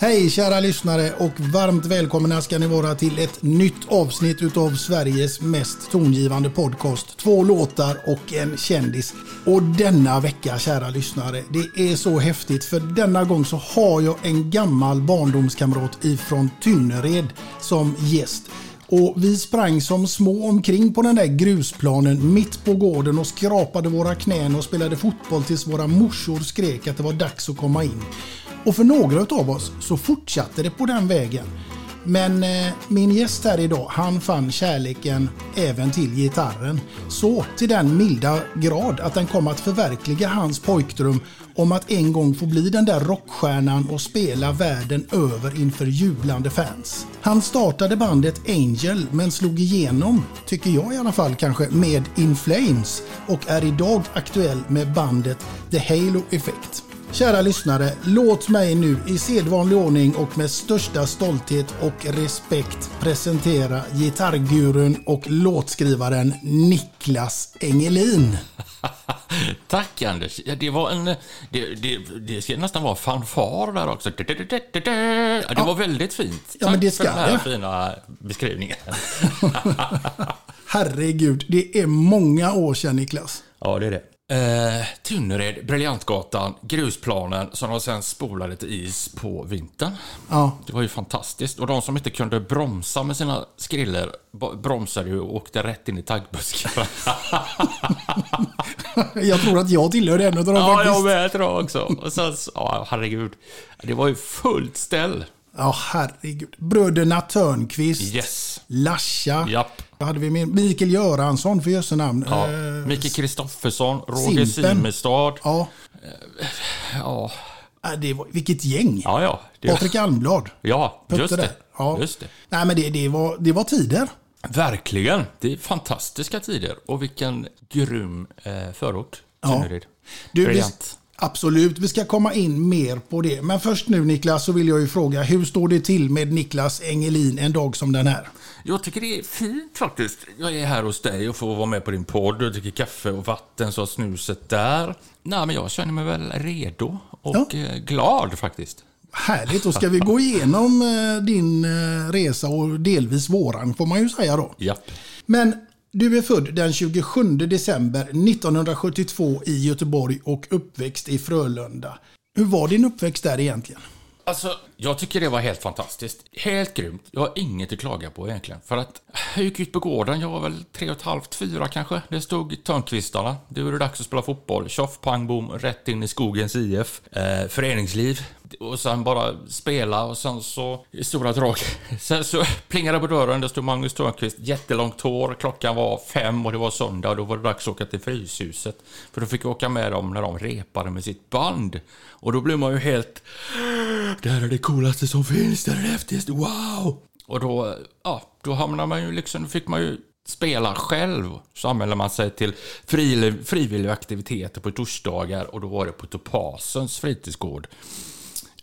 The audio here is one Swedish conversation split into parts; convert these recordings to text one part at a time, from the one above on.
Hej kära lyssnare och varmt välkomna ska ni vara till ett nytt avsnitt utav Sveriges mest tongivande podcast. Två låtar och en kändis. Och denna vecka kära lyssnare, det är så häftigt för denna gång så har jag en gammal barndomskamrat ifrån Tynnered som gäst. Och vi sprang som små omkring på den där grusplanen mitt på gården och skrapade våra knän och spelade fotboll tills våra morsor skrek att det var dags att komma in. Och för några av oss så fortsatte det på den vägen. Men eh, min gäst här idag, han fann kärleken även till gitarren. Så till den milda grad att den kom att förverkliga hans pojkdröm om att en gång få bli den där rockstjärnan och spela världen över inför jublande fans. Han startade bandet Angel men slog igenom, tycker jag i alla fall kanske, med In Flames och är idag aktuell med bandet The Halo Effect. Kära lyssnare, låt mig nu i sedvanlig ordning och med största stolthet och respekt presentera gitarrgurun och låtskrivaren Niklas Engelin. Tack Anders. Ja, det var en... Det, det, det ska nästan vara fanfar där också. Ja, det var väldigt fint. Ja, men det ska för den här det. fina beskrivningen. Herregud, det är många år sedan Niklas. Ja, det är det. Eh, Tynnered, Briljantgatan, grusplanen som de sen spolade till is på vintern. Ja, Det var ju fantastiskt. Och de som inte kunde bromsa med sina skriller bromsade ju och åkte rätt in i taggbusken. jag tror att jag tillhör en av dem ja, faktiskt. jag med tror jag också. Och sen, ja, herregud. Det var ju fullt ställ. Ja, herregud. Bröderna Törnqvist, Yes. Lascha. Japp. Vad hade vi med? Mikael Göransson för jösse namn. Ja. Eh, Micke Kristoffersson, Roger. Simestad. ja. Ja, Äh, Det var, vilket gäng. ja. ja. Det, Patrik Almblad. ja just Putte det. där. Ja. just det. Nej, men det, det, var, det var tider. Verkligen. Det är fantastiska tider. Och vilken grym eh, förort. Ja. Tynnered. Du, vi, Briljant. Absolut, vi ska komma in mer på det. Men först nu Niklas så vill jag ju fråga, hur står det till med Niklas Engelin en dag som den här? Jag tycker det är fint faktiskt. Jag är här hos dig och får vara med på din podd och dricker kaffe och vatten så snuset där. Nej, men jag känner mig väl redo och Ja. eh, glad faktiskt. Härligt, då ska vi gå igenom eh, din eh, resa och delvis våran får man ju säga då. Japp. Men du är född den 27 december 1972 i Göteborg och uppväxt i Frölunda. Hur var din uppväxt där egentligen? Alltså, jag tycker det var helt fantastiskt. Helt grymt. Jag har inget att klaga på egentligen. För att jag gick ut på gården, jag var väl tre och ett halvt, fyra kanske. Det stod Törnkvistarna. Det var det dags att spela fotboll. Tjoff, pang, bom, rätt in i skogens IF. Eh, föreningsliv. Och sen bara spela och sen så i stora drag. Sen så plingade det på dörren, det stod Magnus Törnqvist, jättelångt hår. Klockan var fem och det var söndag och då var det dags att åka till Fryshuset. För då fick jag åka med dem när de repade med sitt band. Och då blev man ju helt... Det här är det coolaste som finns, det här är det häftigaste, wow! Och då, ja, då hamnar man ju liksom, då fick man ju spela själv. Så anmälde man sig till frivilliga aktiviteter på torsdagar och då var det på Topasens fritidsgård.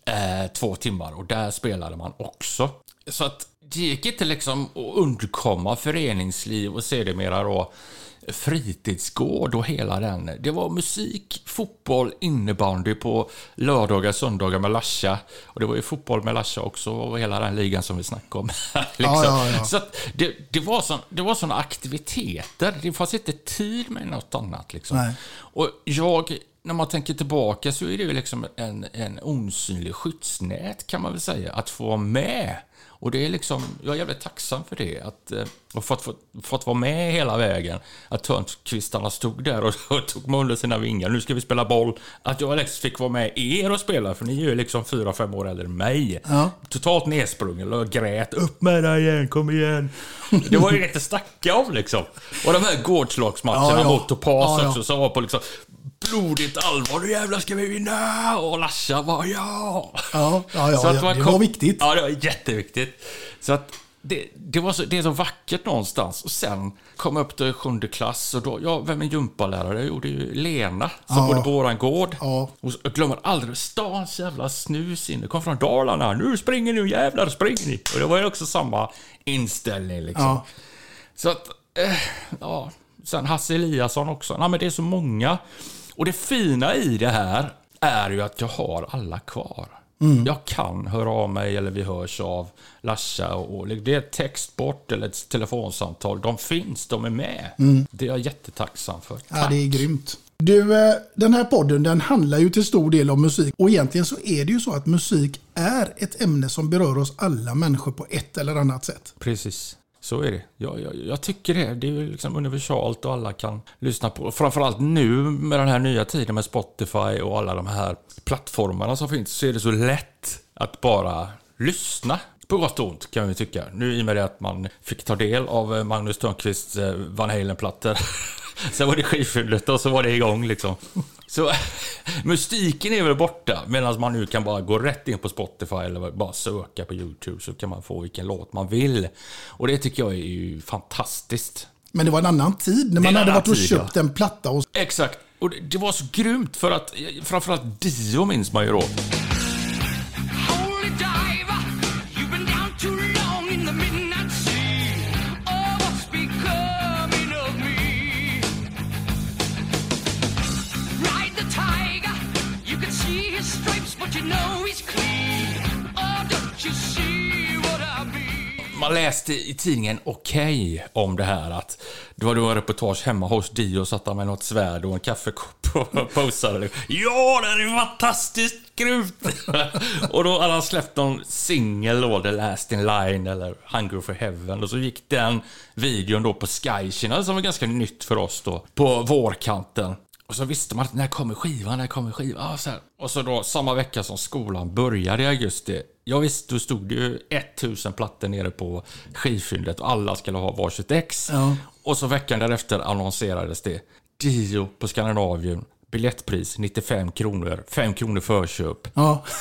Eh, två timmar och där spelade man också. Så att det gick inte liksom att undkomma föreningsliv och sedermera då fritidsgård och hela den. Det var musik, fotboll, innebandy på lördagar, söndagar med Lasha. Och det var ju fotboll med Lasha också och hela den ligan som vi snackade om. liksom. Ja, ja, ja. Så det, det var sån, det var såna aktiviteter. Det fanns inte tid med något annat. Liksom. Och jag, när man tänker tillbaka så är det ju liksom en, en osynlig skyddsnät kan man väl säga, att få vara med. Och det är liksom, jag är jävligt tacksam för det, att eh, och fått, fått, fått vara med hela vägen. Att Törnkvistarna stod där och, och tog mig under sina vingar. Nu ska vi spela boll. Att jag liksom fick vara med er och spela, för ni är ju liksom fyra, fem år äldre än mig. Ja. Totalt nedsprungen och grät. Upp med dig igen, kom igen. Det var ju inget att snacka om liksom. Och de här gårdslagsmatcherna Ja, ja. mot Topaz Ja, ja. också, som var på liksom blodigt allvar. Nu jävlar ska vi vinna! Och Lasha var ja! Ja, ja, ja, Så att ja man det kom- var viktigt. Ja, det var jätteviktigt. Så att det, det, var så, det är så vackert någonstans. Och sen kom jag upp till sjunde klass och då, ja, vem är gympalärare? Jo, det är ju Lena som Ja. bodde på våran gård. Ja. Och jag glömmer aldrig stans jävla snus in. Det kom från Dalarna. Nu springer ni, jävlar springer ni. Och det var ju också samma inställning liksom. Ja. Så att, eh, ja. Sen Hasse Eliasson också. Nej, men det är så många. Och det fina i det här är ju att jag har alla kvar. Jag kan höra av mig eller vi hörs av Lasha och det är ett textbort eller ett telefonsamtal. De finns, de är med. Det är jag jättetacksam för. Ja, det är grymt. Du, eh, den här podden den handlar ju till stor del om musik. Och egentligen så är det ju så att musik är ett ämne som berör oss alla människor på ett eller annat sätt. Precis. Så är det. Jag, jag, jag tycker det. Det är ju liksom universalt och alla kan lyssna på. Framförallt nu med den här nya tiden med Spotify och alla de här plattformarna som finns så är det så lätt att bara lyssna. På gott och ont kan vi tycka. Nu i och med det att man fick ta del av eh, Magnus Törnqvists eh, Van Halen-plattor. Sen var det skivfyllet och så var det igång liksom. Så mystiken är väl borta medan man nu kan bara gå rätt in på Spotify eller bara söka på YouTube så kan man få vilken låt man vill. Och det tycker jag är ju fantastiskt. Men det var en annan tid när man hade varit och tid, köpt en platta. Och... Exakt. Och det, det var så grymt för att framförallt Dio minns man ju då. Man läste i tidningen Okej om det här att det var då en reportage hemma hos Dio satt han med något svärd och en kaffekopp och posade. Liksom. Ja, det är fantastiskt grymt! och då hade han släppt någon singel då, The Last In Line eller Hunger for Heaven och så gick den videon då på Sky Channel som var ganska nytt för oss då, på vårkanten. Och så visste man att när kommer skivan, när kommer skivan? Ah, så här. Och så då samma vecka som skolan började i augusti. Ja visst, då stod det ju 1000 plattor nere på skivfyndet och alla skulle ha varsitt ex. Ja. Och så veckan därefter annonserades det. Dio på Skandinavien. Biljettpris 95 kronor. 5 kronor förköp. Ja.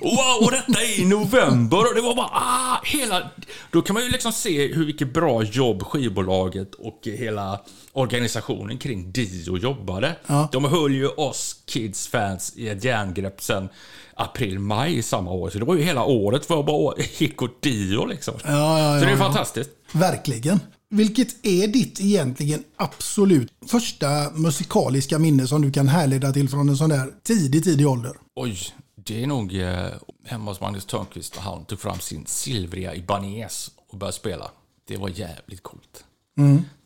Wow, och detta är i november och det var bara ah, hela... Då kan man ju liksom se hur vilket bra jobb skivbolaget och hela organisationen kring Dio jobbade. Ja. De höll ju oss kids fans i ett järngrepp sen april, maj samma år. Så det var ju hela året för att bara gick åt Dio liksom. Ja, ja, Så det är ja. fantastiskt. Verkligen. Vilket är ditt egentligen absolut första musikaliska minne som du kan härleda till från en sån där tidig, tidig ålder? Oj, det är nog eh, hemma hos Magnus Törnqvist och han tog fram sin silvriga Ibanez och började spela. Det var jävligt coolt.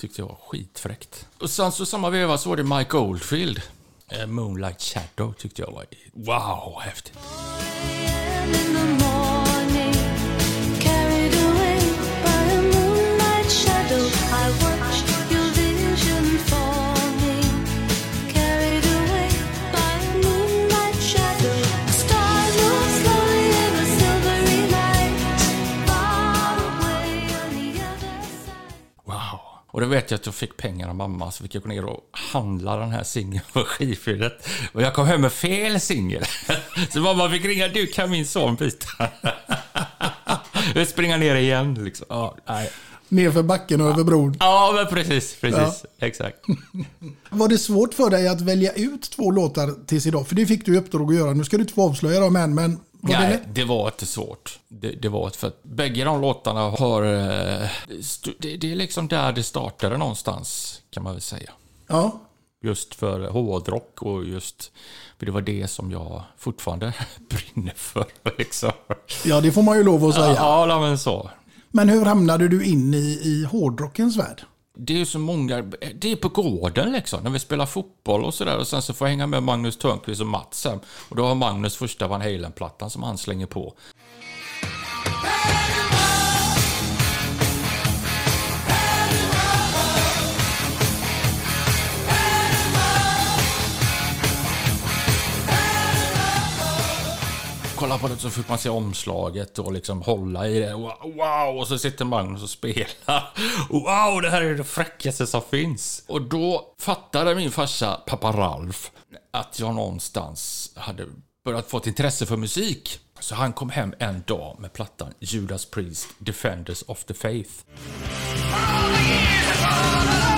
Tyckte jag var skitfräckt. Och sen så samma veva så var det Mike Oldfield. Eh, Moonlight Shadow tyckte jag var wow, häftigt. Och då vet jag att jag fick pengar av mamma så fick jag gå ner och handla den här singeln på skivfyllet. Och jag kom hem med fel singel. Så mamma fick ringa, du kan min son byta? Jag springa ner igen liksom. Ja, nej. Nerför backen och över bron. Ja, men precis, precis. Exakt. Var det svårt för dig att välja ut två låtar tills idag? För det fick du i uppdrag att göra. Nu ska du inte få avslöja dem än, men var det Nej, lätt? det var inte svårt. Det, det var för att bägge de låtarna har... eh, Det, det är liksom där det startade någonstans, kan man väl säga. Ja. Just för hårdrock och just... För det var det som jag fortfarande brinner för. Liksom. ja, det får man ju lov att säga. Ja, men så. Men hur hamnade du in i, i hårdrockens värld? Det är så många... Det är på gården liksom, när vi spelar fotboll och sådär. Och sen så får jag hänga med Magnus Törnqvist och Mats hem Och då har Magnus första Van Halen-plattan som han slänger på. Kolla på det så fick man se omslaget och liksom hålla i det. Wow! Och så sitter Magnus och spelar. Wow, det här är det fräckaste som finns. Och då fattade min farsa, pappa Ralf, att jag någonstans hade börjat få ett intresse för musik. Så han kom hem en dag med plattan Judas Priest, Defenders of the Faith. Oh,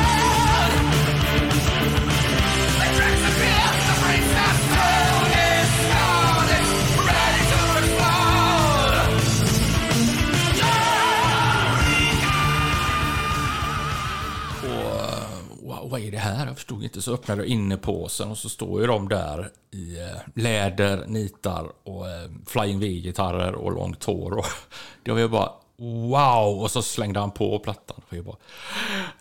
vad är det här? Jag förstod inte. Så öppnade jag innepåsen och så står ju de där i eh, läder, nitar och eh, Flying V-gitarrer och långt hår. Och det var ju bara wow! Och så slängde han på plattan. Det bara,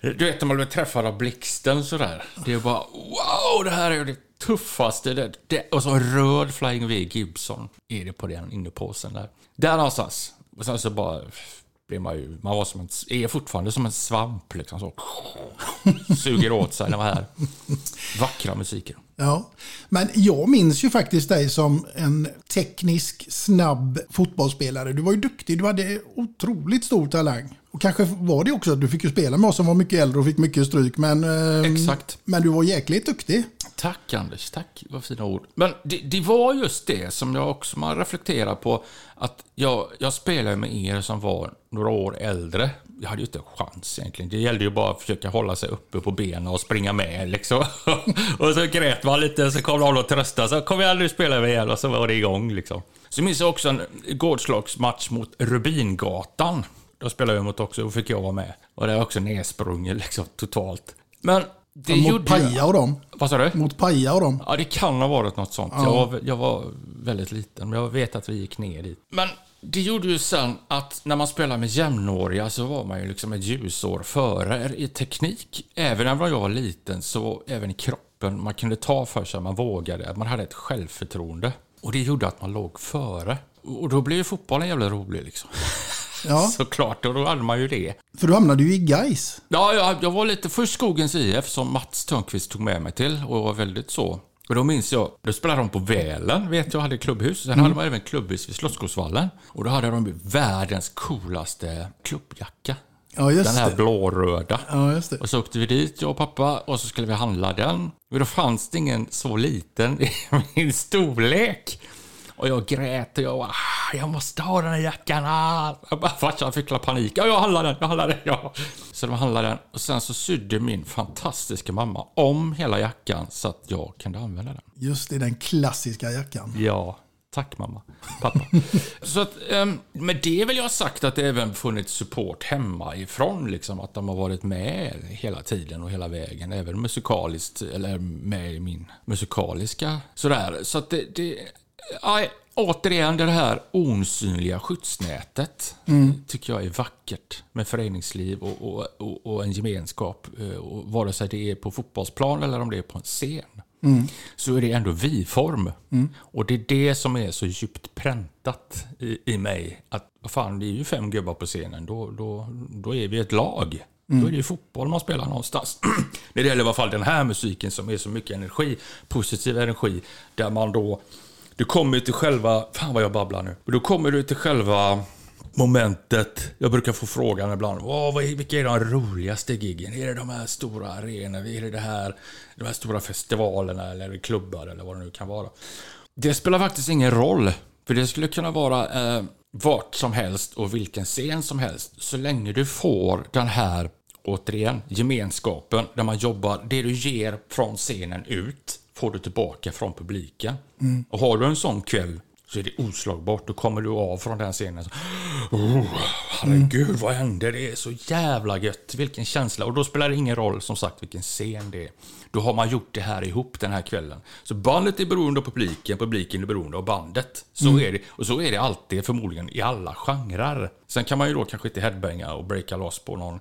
du vet när man blir träffad av blixten sådär. Det är bara wow! Det här är det tuffaste. Det, det, och så en röd Flying V Gibson är det på den innepåsen där. Där någonstans. Och sen så bara blir man ju, man var som en, är fortfarande som en svamp liksom så. Suger åt sig den här vackra musiken. Ja, men jag minns ju faktiskt dig som en teknisk, snabb fotbollsspelare. Du var ju duktig, du hade otroligt stor talang. Och kanske var det också att du fick ju spela med oss som var mycket äldre och fick mycket stryk. Men, eh, Exakt. men du var jäkligt duktig. Tack Anders, tack. Vad fina ord. Men det, det var just det som jag också man reflekterar på. Att jag, jag spelade med er som var några år äldre. Jag hade ju inte en chans egentligen. Det gällde ju bara att försöka hålla sig uppe på benen och springa med liksom. och så grät man lite, så kom någon och tröstade. Så kom igen nu spelar vi igen och så var det igång liksom. Så minns jag också en gårdslagsmatch mot Rubingatan. Då spelade jag mot också, och fick jag vara med. Och det är också nedsprungen liksom totalt. Men det mot gjorde Paja och dem. Vad sa du? Mot Paja och dem. Ja, det kan ha varit något sånt. Jag, var, jag var väldigt liten, men jag vet att vi gick ner dit. Men det gjorde ju sen att när man spelar med jämnåriga så var man ju liksom ett ljusår före i teknik. Även när jag var liten så även i kroppen, man kunde ta för sig, man vågade, man hade ett självförtroende. Och det gjorde att man låg före. Och då blev ju fotbollen jävligt rolig liksom. Ja, Såklart, och då hade man ju det. för du hamnade ju i Gais. Ja, jag, jag var lite först Skogens IF som Mats Törnqvist tog med mig till och var väldigt så. Och då minns jag, då spelade de på Välen, vet jag, hade klubbhus. Sen hade de även klubbhus vid Slottsskogsvallen. Och då hade de världens coolaste klubbjacka. Ja, just Den här det. blåröda. Ja, just det. Och så åkte vi dit, jag och pappa, och så skulle vi handla den. Men då fanns det ingen så liten i min storlek. Och jag grät och jag var, ah, jag måste ha den här jackan. Ah. Jag bara, Farsan fick panik. Ja, jag handlar den, jag handlar den. Ja. Så de handlade den. Och sen så sydde min fantastiska mamma om hela jackan så att jag kunde använda den. Just det, den klassiska jackan. Ja, tack mamma. Pappa. så att, um, med det vill jag ha sagt att det även funnits support hemma ifrån. Liksom, att de har varit med hela tiden och hela vägen. Även musikaliskt, eller med i min musikaliska sådär. Så att det... det återigen, det här osynliga skyddsnätet tycker jag är vackert med föreningsliv och, och, och, en gemenskap. eh, Och vare sig det är på fotbollsplan eller om det är på en scen så är det ändå vi-form. Och det är det som är så djupt präntat i, i mig. Att fan, det är ju fem gubbar på scenen. Då, då, då är vi ett lag. Då är det ju fotboll man spelar någonstans. När det gäller i alla fall den här musiken som är så mycket energi, positiv energi, där man då... Du kommer till själva... Fan vad jag babblar nu. Då kommer du till själva momentet. Jag brukar få frågan ibland. Åh, vad är, vilka är de roligaste giggen? Är det de här stora arenorna? Är det det här, de här stora festivalerna eller klubbar eller vad det nu kan vara? Det spelar faktiskt ingen roll. För det skulle kunna vara eh, vart som helst och vilken scen som helst. Så länge du får den här, återigen, gemenskapen där man jobbar. Det du ger från scenen ut får du tillbaka från publiken. Och har du en sån kväll så är det oslagbart. Då kommer du av från den scenen. Så, oh, herregud, vad hände? Det är så jävla gött. Vilken känsla. Och då spelar det ingen roll, som sagt, vilken scen det är. Då har man gjort det här ihop den här kvällen. Så bandet är beroende av publiken, publiken är beroende av bandet. Så är det. Och så är det alltid, förmodligen, i alla genrer. Sen kan man ju då kanske inte headbanga och breaka loss på någon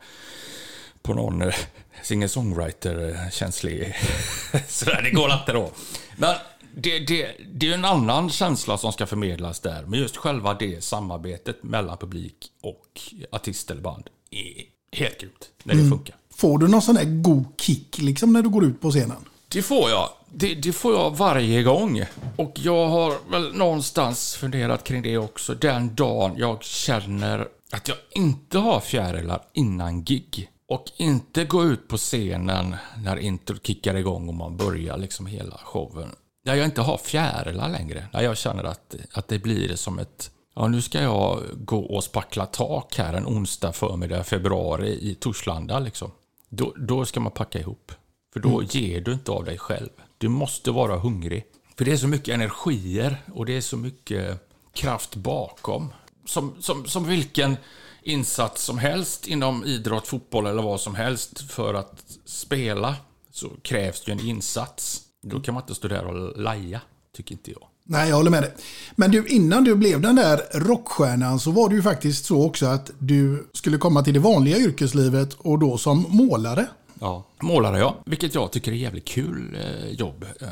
på någon eh, singer-songwriter-känslig... Sådär, det går inte då. Men det, det, det är en annan känsla som ska förmedlas där. Men just själva det samarbetet mellan publik och artist eller band är helt grymt. När det funkar. Får du någon sån där god kick liksom när du går ut på scenen? Det får jag. Det, det får jag varje gång. Och jag har väl någonstans funderat kring det också. Den dagen jag känner att jag inte har fjärilar innan gig. Och inte gå ut på scenen när introt kickar igång och man börjar liksom hela showen. när jag inte har fjärilar längre, när jag känner att, att det blir som ett Ja, nu ska jag gå och spackla tak här en onsdag förmiddag i februari i Torslanda. Liksom. Då, då ska man packa ihop. För då ger du inte av dig själv. Du måste vara hungrig. För det är så mycket energier och det är så mycket kraft bakom. Som, som, som vilken insats som helst inom idrott, fotboll eller vad som helst. För att spela så krävs det ju en insats. Då kan man inte stå där och laja, tycker inte jag. Nej, jag håller med dig. Men du, innan du blev den där rockstjärnan så var det ju faktiskt så också att du skulle komma till det vanliga yrkeslivet och då som målare. Ja. Målare, ja. Vilket jag tycker är jävligt kul eh, jobb. Eh,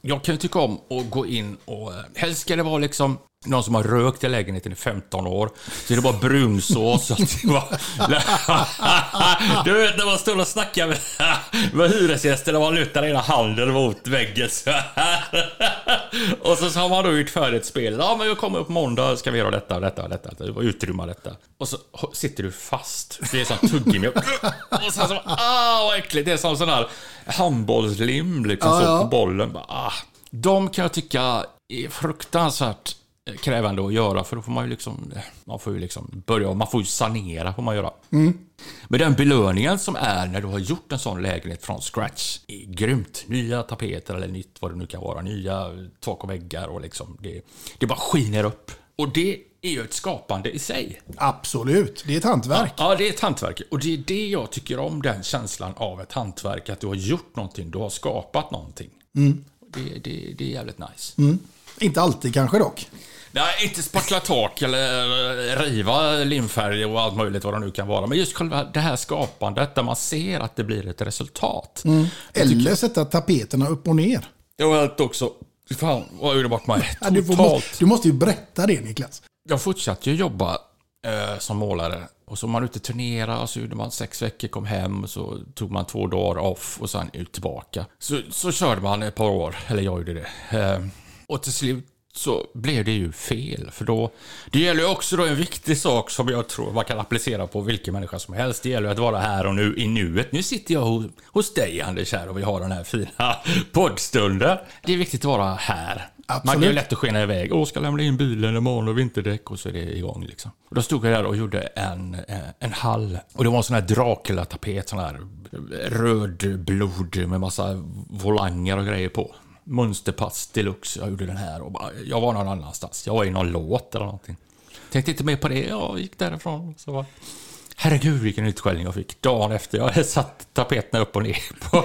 jag kan ju tycka om att gå in och... Eh, helst ska det vara liksom någon som har rökt i lägenheten i 15 år. Så är det bara brunsås. och det var... du vet när man står och snackar med, med hyresgäster när man lutar ena handen mot väggen så här. Och så har man då gjort för ett spel. Ja, men jag kommer upp måndag ska vi göra detta och detta och detta. Och utrymma detta. Och så sitter du fast. Det är som tuggummi. Och så, så ah vad äckligt. Det är som sån här handbollslim liksom Ja, så ja. på bollen. Bara, Ah. De kan jag tycka är fruktansvärt krävande att göra för då får man ju liksom, man får ju liksom börja, man får ju sanera får man göra. Men den belöningen som är när du har gjort en sån lägenhet från scratch är grymt. Nya tapeter eller nytt vad det nu kan vara, nya tak och väggar och liksom det, det bara skiner upp. Och det är ju ett skapande i sig. Absolut, det är ett hantverk. Ja, det är ett hantverk. Och det är det jag tycker om, den känslan av ett hantverk. Att du har gjort någonting, du har skapat någonting. Det, det, det är jävligt nice. Inte alltid kanske dock. Nej, inte spackla tak eller riva limfärg och allt möjligt vad det nu kan vara. Men just själva det här skapandet där man ser att det blir ett resultat. Eller sätta tapeterna upp och ner. Jag har också... Fan, vad gjorde bort mig. Ja, du, får, Totalt. måste, du måste ju berätta det Niklas. Jag fortsatte ju jobba eh, som målare. Och så var man ute och turnera och så gjorde man sex veckor, kom hem och så tog man två dagar off och sen ut tillbaka. Så, så körde man ett par år, eller jag gjorde det. Eh, och till slut så blev det ju fel. För då, det gäller ju också då en viktig sak som jag tror man kan applicera på vilken människa som helst. Det gäller att vara här och nu i nuet. Nu sitter jag hos, hos dig Anders här och vi har den här fina poddstunden. Det är viktigt att vara här. Man kan ju Absolut. lätt att skena iväg. Åh, ska lämna in bilen imorgon och vinterdäck och så är det igång liksom. Och då stod jag där och gjorde en, eh, en hall. Och det var en sån här Dracula-tapet, sån här röd blod med massa volanger och grejer på. Mönsterpass deluxe. Jag gjorde den här och bara, jag var någon annanstans. Jag var i någon låt eller någonting. Tänkte inte mer på det. Jag gick därifrån. Så var... Herregud vilken utskällning jag fick dagen efter. Jag hade satt tapeterna upp och ner på.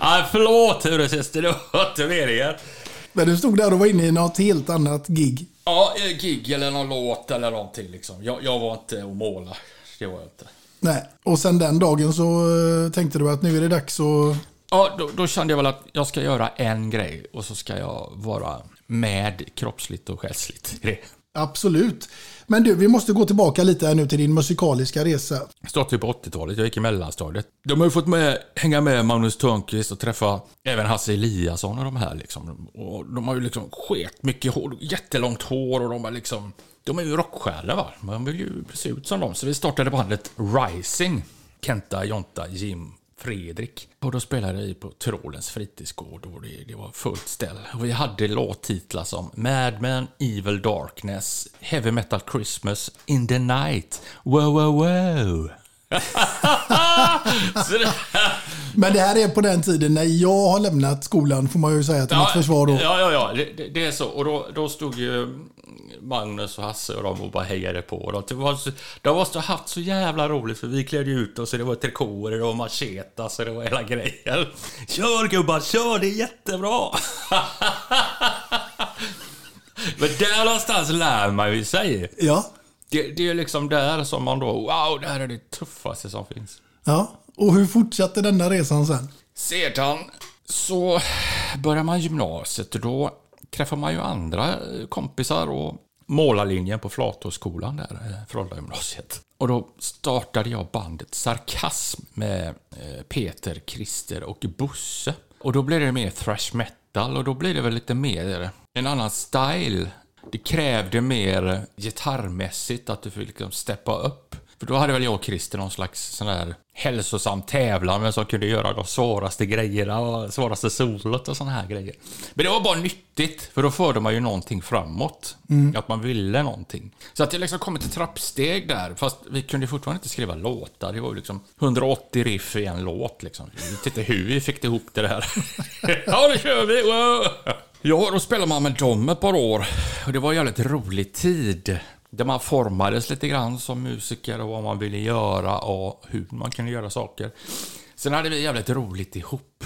ah, förlåt hyresgäster, det var inte meningen. Men du stod där och var inne i något helt annat gig. Ja, eh, gig eller någon låt eller någonting liksom. Jag, jag var inte att måla. Det var jag inte. Nej. Och sen den dagen så eh, tänkte du att nu är det dags att... Ja, då, då kände jag väl att jag ska göra en grej och så ska jag vara med kroppsligt och själsligt i det. Absolut. Men du, vi måste gå tillbaka lite här nu till din musikaliska resa. Startade på 80-talet, jag gick i mellanstadiet. De har ju fått med, hänga med Magnus Törnqvist och träffa även Hasse Eliasson och de här liksom. Och de har ju liksom sket mycket hår, jättelångt hår och de har liksom... De är ju rockstjärnor va? Man vill ju se ut som dem. Så vi startade bandet Rising. Kenta, Jonta, Jim, Fredrik. Och då spelade vi på Tyrolens fritidsgård och det, det var fullt ställ. Och vi hade låttitlar som Mad Men, Evil Darkness, Heavy Metal Christmas, In the Night, Wow Wow Wow. Det, Men det här är på den tiden när jag har lämnat skolan, får man ju säga till mitt försvar då. Ja, ja, ja. Det, det, det är så. Och då, då stod ju Magnus och Hasse och de och bara hejade på. Och de, det var så, de måste ha haft så jävla roligt för vi klädde ut oss och det var trikåer och machetas och det var hela grejen. Kör gubbar, kör! Det är jättebra! Men där någonstans lär man ju sig. Ja. Det, det är liksom där som man då, wow, det här är det tuffaste som finns. ja. Och hur fortsatte denna resan sen? Sedan så börjar man gymnasiet och då träffar man ju andra kompisar och målarlinjen på Flatåsskolan där, eh, Frollagymnasiet. Och då startade jag bandet Sarkasm med eh, Peter, Christer och Bosse. Och då blev det mer thrash metal och då blir det väl lite mer en annan style. Det krävde mer gitarrmässigt att du fick liksom steppa upp. För då hade väl jag och Christer någon slags sån där hälsosam tävlan vem som kunde göra de svåraste grejerna och svåraste solot och såna här grejer. Men det var bara nyttigt, för då förde man ju någonting framåt. Att man ville någonting. Så att det liksom kom ett trappsteg där, fast vi kunde fortfarande inte skriva låtar. Det var ju liksom 180 riff i en låt liksom. Jag vet inte hur vi fick ihop det där. ja, nu kör vi! Wow! Ja, då spelade man med dem ett par år. Och det var en jävligt rolig tid. Där man formades lite grann som musiker och vad man ville göra och hur man kunde göra saker. Sen hade vi jävligt roligt ihop.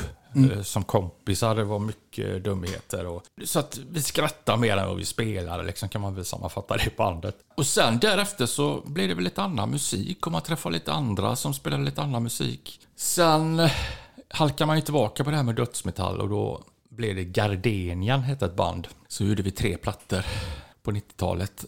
eh, Som kompisar, det var mycket dumheter. Och, så att vi skrattade mer än vad vi spelade, liksom, kan man väl sammanfatta det bandet. Och sen därefter så blev det väl lite annan musik och man träffade lite andra som spelade lite annan musik. Sen eh, halkade man ju tillbaka på det här med dödsmetall och då blev det Gardenian, hette ett band. Så gjorde vi tre plattor på 90-talet.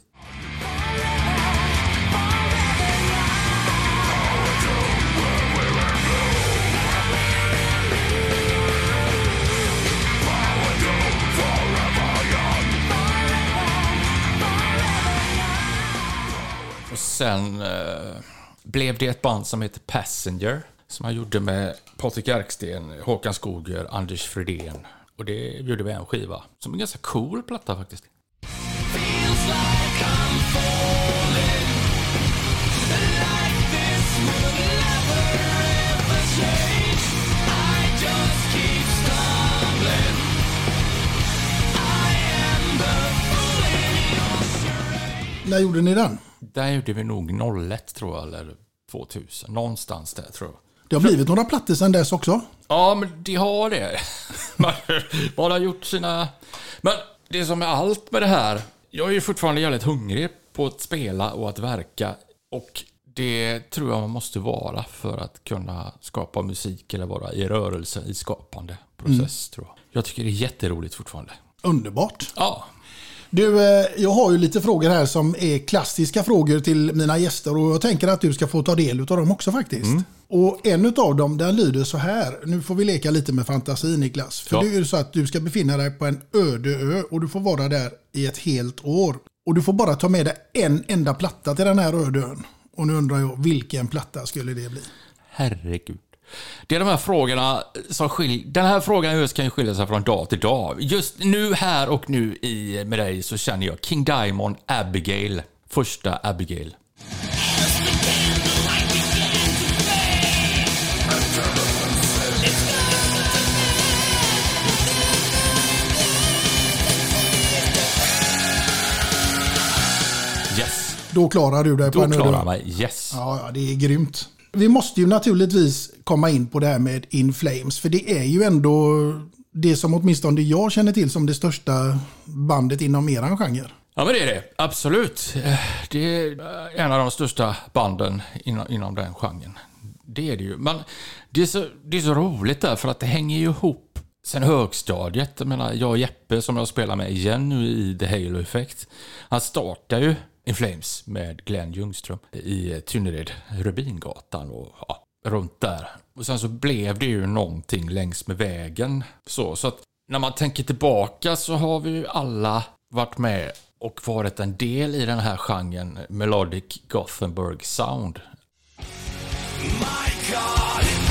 Och sen eh, blev det ett band som heter Passenger. Som han gjorde med Patrik Erksten, Håkan Skoger, Anders Fredén. Och det gjorde vi en skiva. Som är en ganska cool platta faktiskt. Feels like I'm När gjorde ni den? Där gjorde vi nog 01 tror jag, eller 2000. Någonstans där tror jag. Det har blivit några plattor sedan dess också. Ja, men de har det. Man, man har gjort sina... Men det som är allt med det här, jag är fortfarande jävligt hungrig på att spela och att verka. Och det tror jag man måste vara för att kunna skapa musik eller vara i rörelse, i skapande process, tror jag. Jag tycker det är jätteroligt fortfarande. Underbart. Ja, Du, eh, jag har ju lite frågor här som är klassiska frågor till mina gäster och jag tänker att du ska få ta del av dem också faktiskt. Och en av dem den lyder så här. Nu får vi leka lite med fantasi Niklas. För Ja. det är ju så att du ska befinna dig på en öde ö och du får vara där i ett helt år. Och du får bara ta med dig en enda platta till den här öde ön. Och nu undrar jag, vilken platta skulle det bli? herregud. Det är de här frågorna som skiljer... Den här frågan just kan ju skilja sig från dag till dag. Just nu, här och nu i, med dig så känner jag King Diamond, Abigail. Första Abigail. Yes. Då klarar du dig på Då en öde klarar jag mig. Yes. Ja, ja, det är grymt. Vi måste ju naturligtvis komma in på det här med In Flames. För det är ju ändå det som åtminstone jag känner till som det största bandet inom eran genre. Ja, men det är det. Absolut. Eh, det är eh, en av de största banden inom, inom den genren. Det är det ju. Men det är, så, det är så roligt där, för att det hänger ju ihop sen högstadiet. Jag menar, jag och Jeppe som jag spelar med igen nu i The Halo Effect. Han startar ju in Flames med Glenn Ljungström i eh, Tynnered, Rubingatan och ja, runt där. Och sen så blev det ju någonting längs med vägen. Så, så att när man tänker tillbaka så har vi ju alla varit med och varit en del i den här genren Melodic Gothenburg Sound. My God,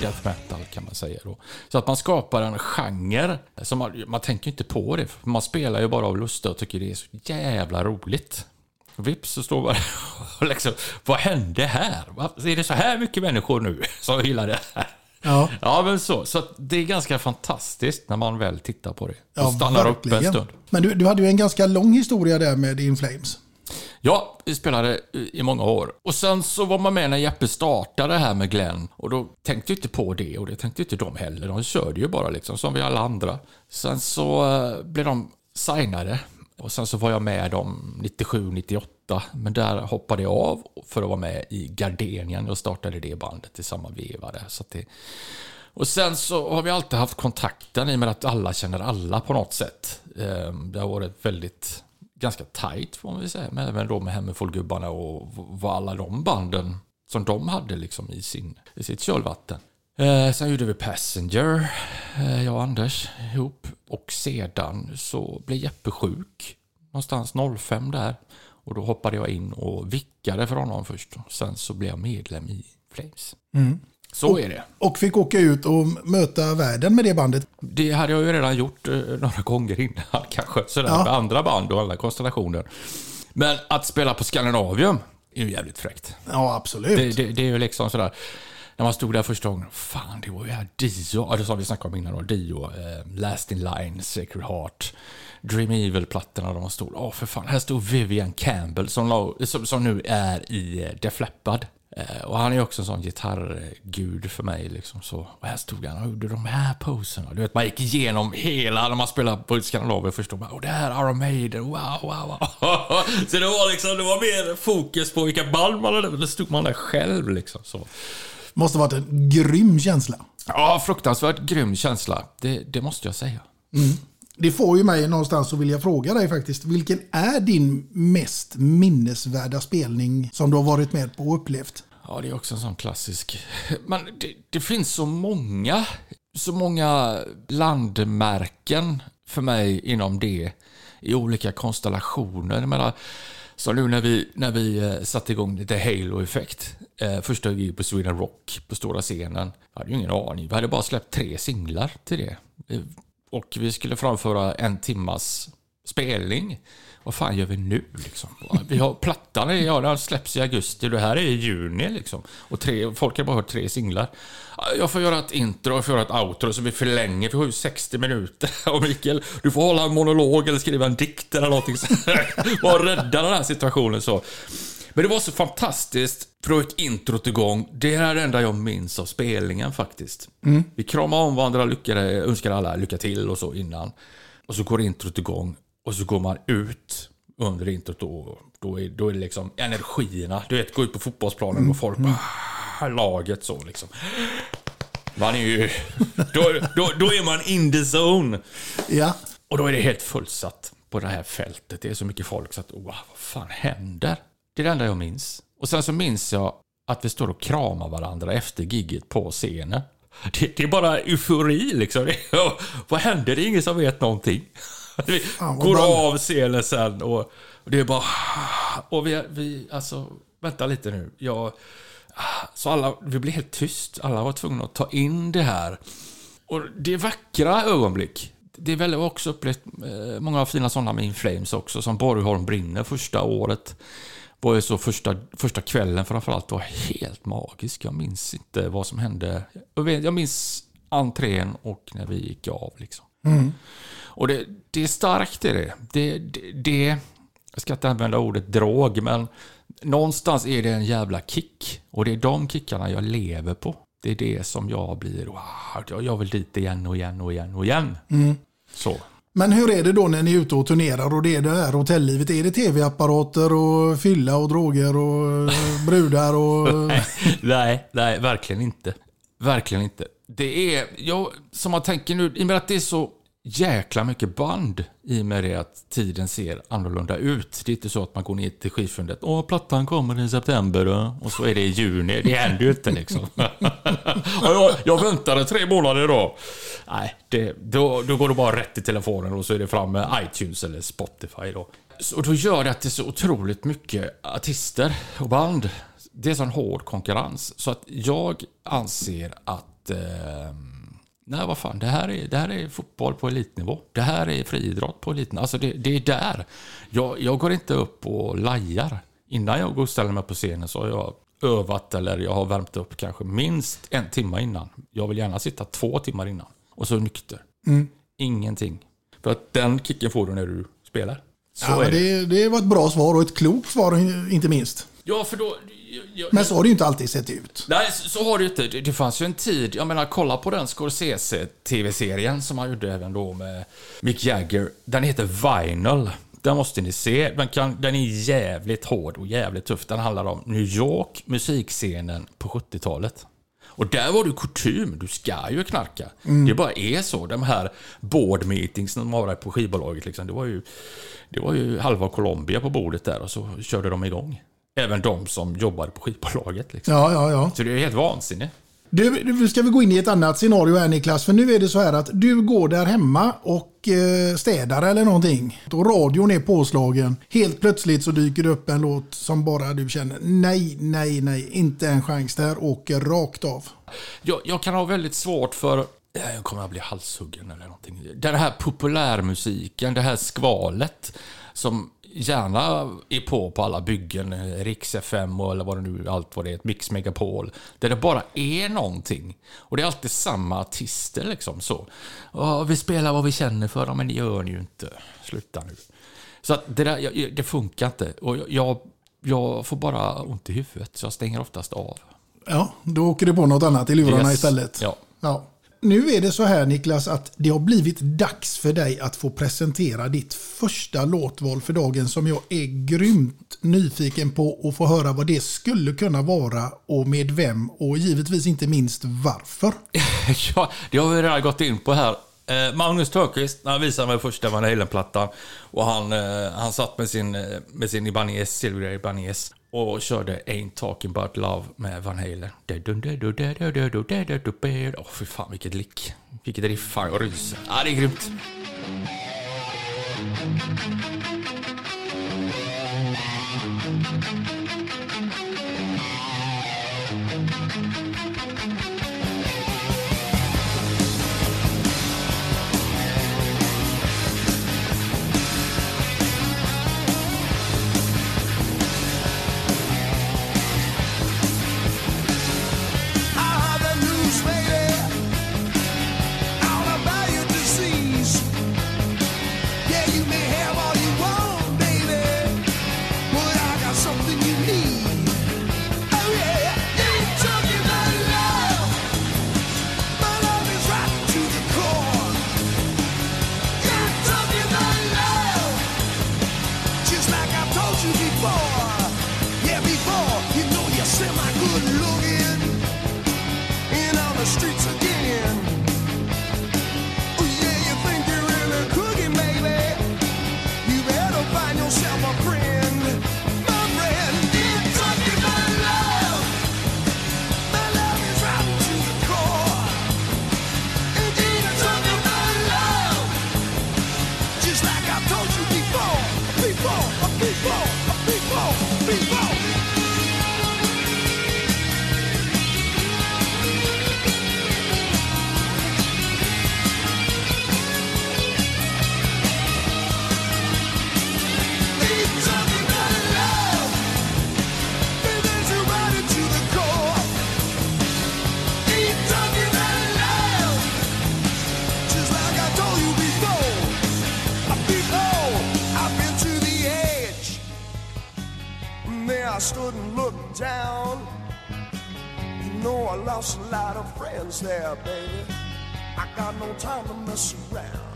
death metal kan man säga då. Så att man skapar en genre. Som man, man tänker inte på det. Man spelar ju bara av lust och tycker det är så jävla roligt. Vips så står man och liksom, vad hände här? Är det så här mycket människor nu som gillar det här? Ja. Ja, men så. Så det är ganska fantastiskt när man väl tittar på det. Ja, Och stannar upp en verkligen. stund. Men du, du hade ju en ganska lång historia där med In Flames. Ja, vi spelade i många år. Och sen så var man med när Jeppe startade här med Glenn. Och då tänkte jag inte på det och det tänkte inte de heller. De körde ju bara liksom som vi alla andra. Sen så eh, blev de signade. Och sen så var jag med dem 97, 98. Men där hoppade jag av för att vara med i Gardenien. Jag startade det bandet i samma veva där. Så att det... Och sen så har vi alltid haft kontakten i och med att alla känner alla på något sätt. Ehm, det har varit väldigt, ganska tight får man väl säga. Men även då med Hammerfall-gubbarna och vad alla de banden som de hade liksom i, sin, i sitt kölvatten. Eh, sen gjorde vi Passenger, eh, jag och Anders ihop. Och sedan så blev Jeppe sjuk. Någonstans 05 där. Och då hoppade jag in och vickade för honom först. Sen så blev jag medlem i Flames. Mm. Så är det. Och fick åka ut och möta världen med det bandet. Det hade jag ju redan gjort eh, några gånger innan kanske. Sådär Ja. med andra band och alla konstellationer. Men att spela på Scandinavium är ju jävligt fräckt. Ja, absolut. Det, det, det är ju liksom sådär. När man stod där första gången, fan det var ju här Dio, ja det sa vi snackade om innan då, Dio, eh, Last in Line, Sacred Heart, Dream Evil-plattorna de stod, åh för fan, här stod Vivian Campbell som, som, som nu är i eh, Def Leppard. Eh, och han är också en sån gitarrgud för mig liksom så. Och här stod han och gjorde de här poserna. Du vet, man gick igenom hela, när man spelade på Skandinavien förstod man, åh det här är Iron Maiden, wow, wow, wow. så det var liksom, det var mer fokus på vilka band man hade, då stod man där själv liksom så. Måste varit en grym känsla. Ja, fruktansvärt grym känsla. Det, det måste jag säga. Det får ju mig någonstans att vilja fråga dig faktiskt. Vilken är din mest minnesvärda spelning som du har varit med på och upplevt? Ja, det är också en sån klassisk. Men det, det finns så många, så många landmärken för mig inom det i olika konstellationer. Jag menar, så nu när vi, när vi eh, satte igång lite Halo-effekt. Eh, första vi på Sweden Rock på stora scenen. Jag hade ju ingen aning. Vi hade bara släppt tre singlar till det. Eh, och vi skulle framföra en timmas spelning. Vad fan gör vi nu liksom? Vi har plattan, ja, den släpps i augusti. Det här är i juni liksom. Och tre, folk har bara hört tre singlar. Jag får göra ett intro, jag får göra ett outro så vi förlänger. Vi har ju 60 minuter. Och Mikael, du får hålla en monolog eller skriva en dikt eller någonting. Var. Bara rädda den här situationen så. Men det var så fantastiskt, för då gick introt igång. Det är det enda jag minns av spelningen faktiskt. Vi kramade om varandra, lyckade, önskade alla lycka till och så innan. Och så går introt igång och så går man ut under introt och då är, då är det liksom energierna. Du vet, gå ut på fotbollsplanen och folk bara, "Ah", laget så liksom. Man är ju, då, då, då är man in the zone. Ja, Och då är det helt fullsatt på det här fältet. Det är så mycket folk så att, wow, vad fan händer? Det är det enda jag minns. Och sen så minns jag att vi står och kramar varandra efter gigget på scenen. Det, det är bara eufori liksom. Vad händer? Det är ingen som vet någonting. Vi Fan, går ball. av scenen sen och, och det är bara... Och vi, vi, alltså, vänta lite nu. Jag, så alla, vi blev helt tyst. Alla var tvungna att ta in det här. Och det är vackra ögonblick. Det är väl också upplevt eh, många fina sådana med In Flames också, som Borgholm brinner första året. Var ju så första, första kvällen framförallt var helt magisk. Jag minns inte vad som hände. Jag, vet, jag minns entrén och när vi gick av liksom. Och det, det är starkt är det. Det, det, det. Jag ska inte använda ordet drog, men någonstans är det en jävla kick. Och det är de kickarna jag lever på. Det är det som jag blir, wow, jag- vill dit igen och igen och igen och igen. Så. Men hur är det då när ni är ute och turnerar och det är det här hotelllivet? Är det tv-apparater och fylla och droger och brudar och... nej, nej, verkligen inte. Verkligen inte. Det är, jag, som man tänker nu, i och med att det är så jäkla mycket band i och med det att tiden ser annorlunda ut. Det är inte så att man går ner till skivfundet, åh, plattan kommer i september då." och så är det i juni. Det händer ju inte liksom. Ja, jag, jag väntade tre månader då. Nej, det, då, då går det bara rätt i telefonen och så är det fram med iTunes eller Spotify då. Och då gör det att det är så otroligt mycket artister och band. Det är sån hård konkurrens. Så att jag anser att... Eh, nej, vad fan. Det här, är, det här är fotboll på elitnivå. Det här är friidrott på elitnivå. Alltså, det, det är där. Jag, jag går inte upp och lajar. Innan jag går och ställer mig på scenen så har jag övat eller jag har värmt upp kanske minst en timme innan. Jag vill gärna sitta två timmar innan. Och så nykter. Ingenting. För att den kicken får du när du spelar. Så ja, är det. det, det var ett bra svar och ett klokt svar inte minst. Ja, för då... Jag, Men så har det ju inte alltid sett ut. Nej, så, så har det ju inte. Det, det fanns ju en tid, jag menar kolla på den Scorsese-tv-serien som han gjorde även då med Mick Jagger. Den heter Vinyl. Den måste ni se. Den, kan, den är jävligt hård och jävligt tuff. Den handlar om New York, musikscenen på 70-talet. Och där var det kutym, du ska ju knarka. Mm. Det bara är så. De här board meetings som de har på skivbolaget, liksom, det, var ju, det var ju halva Colombia på bordet där och så körde de igång. Även de som jobbade på skivbolaget. Liksom. Ja, ja, ja. Så det är helt vansinnigt. Du, nu ska vi gå in i ett annat scenario här Niklas. För nu är det så här att du går där hemma och eh, städar eller någonting. Och radion är påslagen. Helt plötsligt så dyker det upp en låt som bara du känner nej, nej, nej, inte en chans. Där åker rakt av. Jag, jag kan ha väldigt svårt för... Jag kommer att bli halshuggen eller någonting. Den här populärmusiken, det här skvalet som gärna är på på alla byggen, Riks FM och eller vad det nu allt vad det är, Mix Megapol. Där det bara är någonting. Och det är alltid samma artister liksom så. Ja, vi spelar vad vi känner för dem, men det gör ni ju inte. Sluta nu. Så att det där, det funkar inte. Och jag, jag får bara ont i huvudet, så jag stänger oftast av. Ja, då åker du på något annat i lurarna Yes. istället. Ja. Ja. Nu är det så här Niklas att det har blivit dags för dig att få presentera ditt första låtval för dagen som jag är grymt nyfiken på att få höra vad det skulle kunna vara och med vem och givetvis inte minst varför. ja, det har vi redan gått in på här. Eh, Magnus Törnqvist, han visade mig första Van Halen-plattan. Och han, eh, han satt med sin, eh, med sin Ibanez, Silver Ibanez. Och körde Ain't Talking About Love med Van Halen. Åh, fy fan vilket lick. Vilket riff. Fan, jag ryser. Ja, det är grymt. people. There, baby. I got no time to mess around.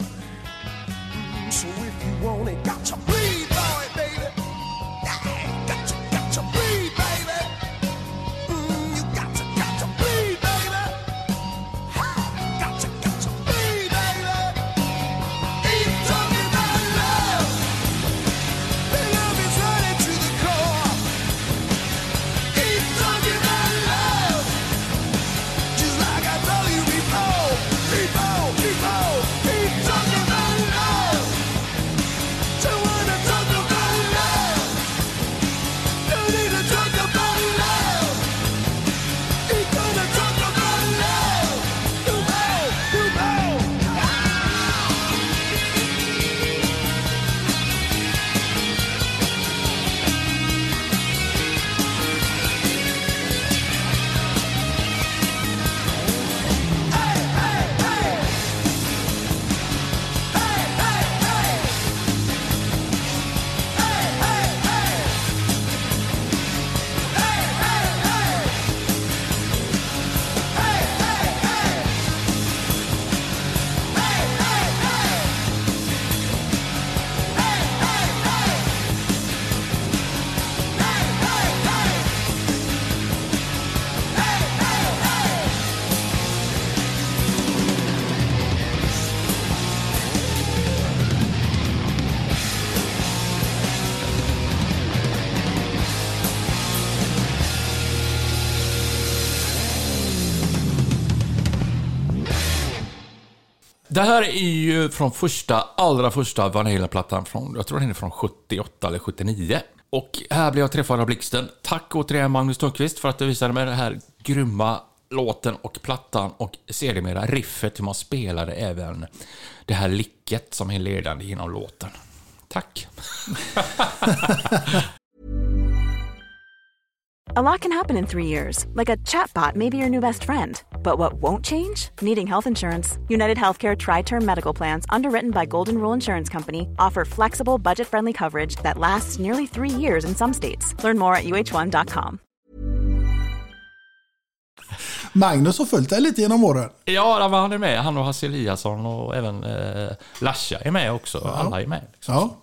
Det här är ju från första, allra första Vanilla-plattan från, jag tror den är från 78 eller 79. Och här blev jag träffad av blixten. Tack återigen Magnus Törnqvist för att du visade mig den här grymma låten och plattan och sedermera riffet hur man spelade även det här licket som är ledande genom låten. Tack! A lot can happen in three years, like a chatbot may be your new best friend. But what won't change? Needing health insurance. United Healthcare Tri Term Medical Plans, underwritten by Golden Rule Insurance Company, offer flexible, budget friendly coverage that lasts nearly three years in some states. Learn more at uh1.com. Magnus har följt dig lite genom åren. Ja, han är med. Han och Hasse Eliasson och även eh, Lasha är med också. Alla är med. Liksom. Ja.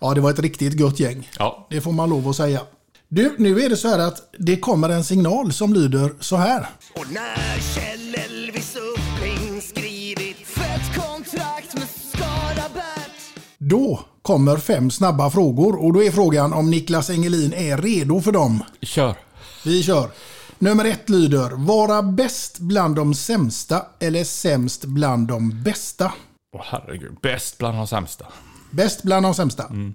ja, det var ett riktigt gött gäng. Ja. Det får man lov att säga. Du, nu är det så här att det kommer en signal som lyder så här. Och när Kjell Elvis Uppling skrivit fett kontrakt med Skaraberg Då kommer fem snabba frågor och då är frågan om Niklas Engelin är redo för dem. Kör! Vi kör. Nummer ett lyder vara bäst bland de sämsta eller sämst bland de bästa. Åh herregud, bäst bland de sämsta. Bäst bland de sämsta. Mm.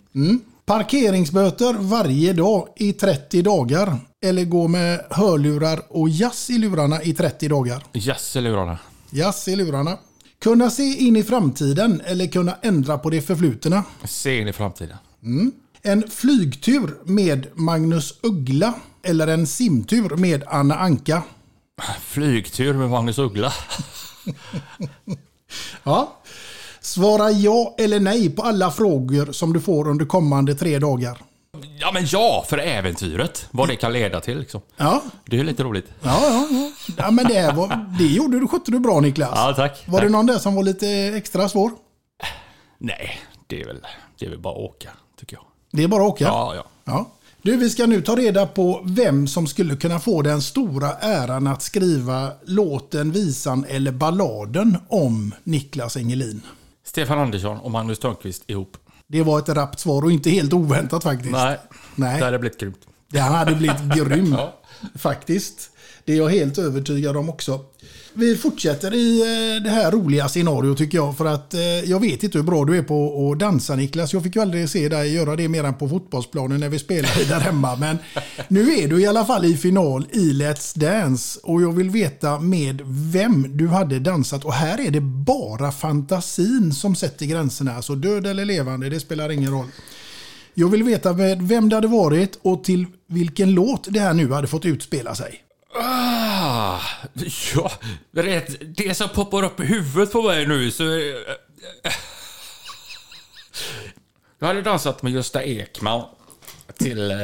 Parkeringsböter varje dag i 30 dagar. Eller gå med hörlurar och jazz i lurarna i 30 dagar. Jazz i lurarna. Jazz i lurarna. Kunna se in i framtiden eller kunna ändra på det förflutna. Se in i framtiden. En flygtur med Magnus Uggla eller en simtur med Anna Anka. Flygtur med Magnus Uggla. Ja. Svara ja eller nej på alla frågor som du får under kommande tre dagar. Ja, men ja, för äventyret. Vad det kan leda till liksom. Ja, Det är lite roligt. ja, ja. ja. ja men det, var, det gjorde du, skötte du bra Niklas. Ja, tack. Var tack. det någon där som var lite extra svår? Nej, det är väl, det är väl bara att åka, tycker jag. Det är bara att åka. Ja, ja. Ja. Du, vi ska nu ta reda på vem som skulle kunna få den stora äran att skriva låten, visan eller balladen om Niklas Engelin. Stefan Andersson och Magnus Törnqvist ihop. Det var ett rappt svar och inte helt oväntat faktiskt. Nej, Nej. det hade blivit grymt. Det hade blivit grym. Ja. Faktiskt. Det är jag helt övertygad om också. Vi fortsätter i eh, det här roliga scenariot tycker jag. För att eh, jag vet inte hur bra du är på att dansa Niklas. Jag fick ju aldrig se dig göra det mer än på fotbollsplanen när vi spelade där hemma. Men nu är du i alla fall i final i Let's Dance. Och jag vill veta med vem du hade dansat. Och här är det bara fantasin som sätter gränserna. Alltså död eller levande, det spelar ingen roll. Jag vill veta med vem det hade varit och till vilken låt det här nu hade fått utspela sig. Ah, ja, rätt. Det som poppar upp i huvudet på mig nu så... Eh, eh. Jag hade dansat med Gösta Ekman till, eh,